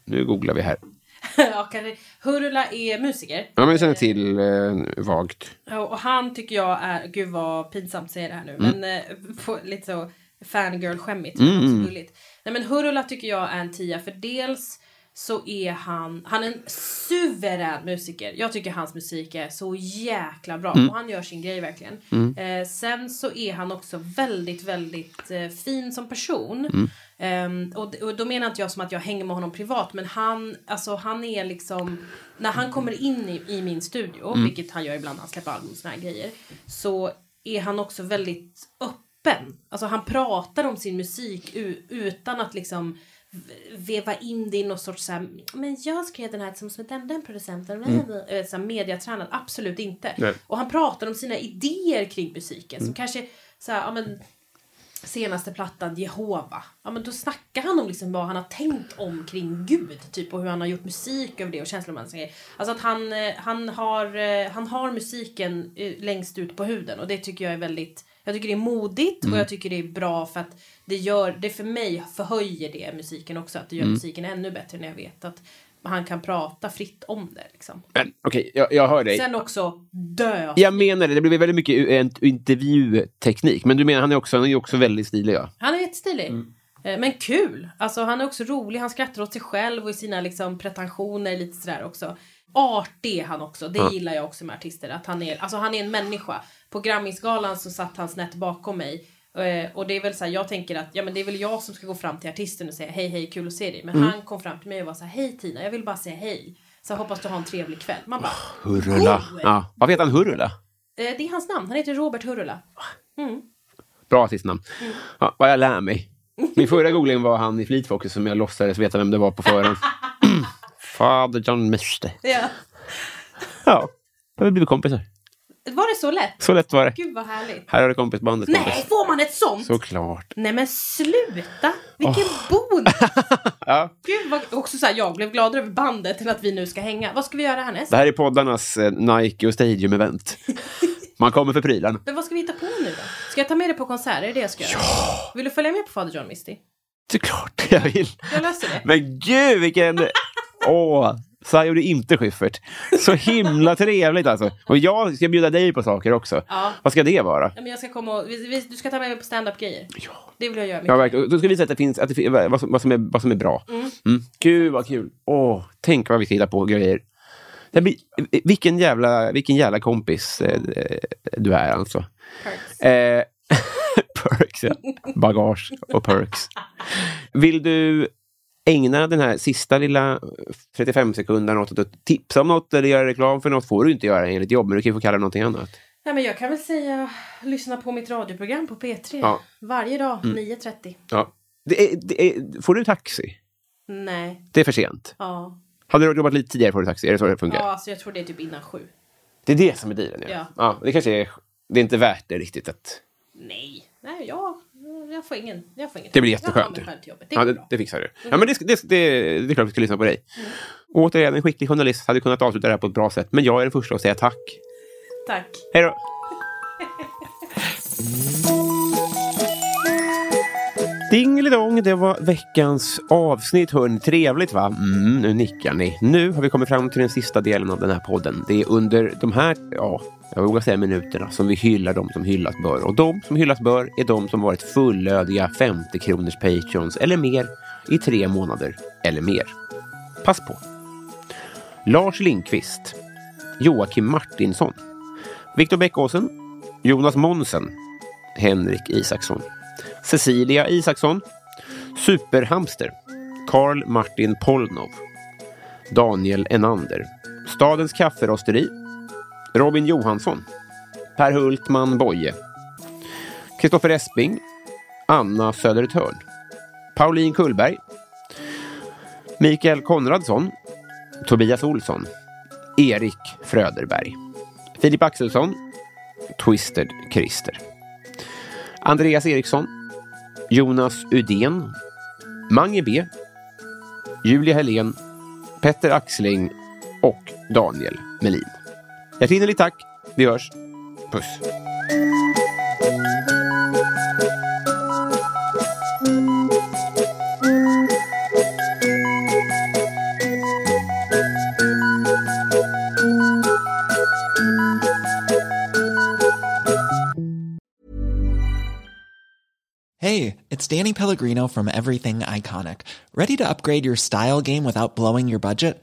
Nu googlar vi här. ja, kanske. Hurula är musiker. Ja, men jag känner till eh, vagt. Och han tycker jag är, gud vad pinsamt att säga det här nu, Mm. men eh, på, lite så fangirl-skämmigt. men också gulligt. Nej men Hurula tycker jag är en tia för dels så är han, han är en suverän musiker. Jag tycker hans musik är så jäkla bra Mm. och han gör sin grej verkligen. Eh, sen så är han också väldigt, väldigt eh, fin som person. Mm. Ehm, och, och då menar inte jag som att jag hänger med honom privat men han, alltså han är liksom, när han kommer in i, i min studio, Mm. vilket han gör ibland när han släpper album och såna här grejer, så är han också väldigt öppen. Alltså han pratar om sin musik utan att liksom veva in det i någon sorts så här, men jag skrev den här tillsammans med den, den producenten, mm. så här, mediatränad, absolut inte. Nej. Och han pratar om sina idéer kring musiken som kanske så här, ja men senaste plattan Jehova. Ja men då snackar han om liksom vad han har tänkt om kring Gud. Typ och hur han har gjort musik över det och säger. Alltså att han, eh, han, har, eh, han har musiken eh, längst ut på huden och det tycker jag är väldigt jag tycker det är modigt och jag tycker det är bra för att det gör, det för mig förhöjer det musiken också. Att det gör musiken ännu bättre när jag vet att han kan prata fritt om det liksom. Men okej, jag, jag hör dig. Sen också dö. Jag menar det, det blir väldigt mycket en intervjuteknik. Men du menar han är också, han är också väldigt stilig, ja. Han är jättestilig. Eh, Men kul! Alltså han är också rolig, han skrattar åt sig själv och i sina liksom pretensioner lite sådär också. Artig är han också, det gillar jag också med artister. Att han är, alltså han är en människa. På Grammisgalan så satt han snett bakom mig. Eh, Och det är väl så här, jag tänker att ja, men det är väl jag som ska gå fram till artisten och säga hej hej kul att se dig. Men han kom fram till mig och var så här hej Tina jag vill bara säga hej. Så jag hoppas du har en trevlig kväll. Man bara Hurula. Cool. Ja. Varför heter han Hurula? eh, det är hans namn, han heter Robert Hurula. Bra artistnamn. Ja, vad jag lär mig. Min förra googling var han i Fleet Foxes som jag låtsades veta vem det var på förhand. Fader John Mister. Ja. Ja, då har vi blivit kompisar. Var det så lätt? Så lätt var det. Gud vad härligt. Här har du kompisbandet. Nej, kompis. får man ett sånt? Såklart. Nej men sluta! Vilken bonus! Ja. Gud vad... Också så här, jag blev gladare över bandet till att vi nu ska hänga. Vad ska vi göra härnäst? Det här är poddarnas eh, Nike och Stadium-event. Man kommer för prylarna. Men vad ska vi hitta på nu då? Ska jag ta med dig på konserter? Är det jag ska göra? Vill du följa med på Fader John Misty? Såklart jag vill. Jag löser det. Men gud vilken... Åh, Så gjorde inte Schyffert. Så himla trevligt alltså. Och jag ska bjuda dig på saker också. Ja. Vad ska det vara? Ja, men jag ska komma och, vi, vi, du ska ta med mig på stand-up-grejer. Ja. Det vill jag göra mycket. Ja, verkligen. Då ska vi visa att det finns, att det, vad, som, vad, som är, vad som är bra. Mm. Gud vad kul. Åh, tänk vad vi ska hitta på grejer. Det blir, vilken, jävla, vilken jävla kompis eh, du är alltså. Perks. Eh, perks, ja. Bagage och perks. Vill du ägna den här sista lilla 35 sekunderna åt att tipsa om något eller göra reklam för något får du inte göra enligt jobb, men du kan ju få kalla det någonting annat. Ja, men jag kan väl säga lyssna på mitt radioprogram på P3. Ja. Varje dag 9.30. Ja. Det är, det är, får du taxi? Nej. Det är för sent. Ja. Hade du jobbat lite tidigare får du taxi? Är det så det funkar? ja, alltså jag tror det är typ innan sju. Det är det som är dealen, ja. Ja. ja. Det kanske är, det är inte värt det riktigt att... Nej. Nej, ja. Jag får ingen. Jag får ingen. Det blir jätteskönt. Det ja, det, det fixar du. Ja, men det, det, det, det är klart vi ska lyssna på dig. Mm. Återigen, en skicklig journalist hade kunnat avsluta det här på ett bra sätt, men jag är den första att säga tack. Tack. Hej då! Dingelidong, det var veckans avsnitt. Hörni, trevligt va? Mm, nu nickar ni. Nu har vi kommit fram till den sista delen av den här podden. Det är under de här, ja, jag vågar säga minuterna, som vi hyllar de som hyllas bör. Och de som hyllas bör är de som varit fullödiga 50 kronors patreons eller mer i tre månader eller mer. Pass på. Lars Lindqvist, Joakim Martinsson, Viktor Bäckåsen, Jonas Monsen, Henrik Isaksson, Cecilia Isaksson, Superhamster, Karl Martin Polnov, Daniel Enander, Stadens kafferosteri, Robin Johansson, Per Hultman Boye, Kristoffer Esping, Anna Södertörn, Pauline Kullberg, Mikael Konradsson, Tobias Olsson, Erik Fröderberg, Filip Axelsson, Twisted Christer, Andreas Eriksson, Jonas Udén, Mange B, Julia Helén, Petter Axling och Daniel Melin. Hjärtinnerligt tack. Vi hörs. Puss. Hey, it's Danny Pellegrino from Everything Iconic. Ready to upgrade your style game without blowing your budget?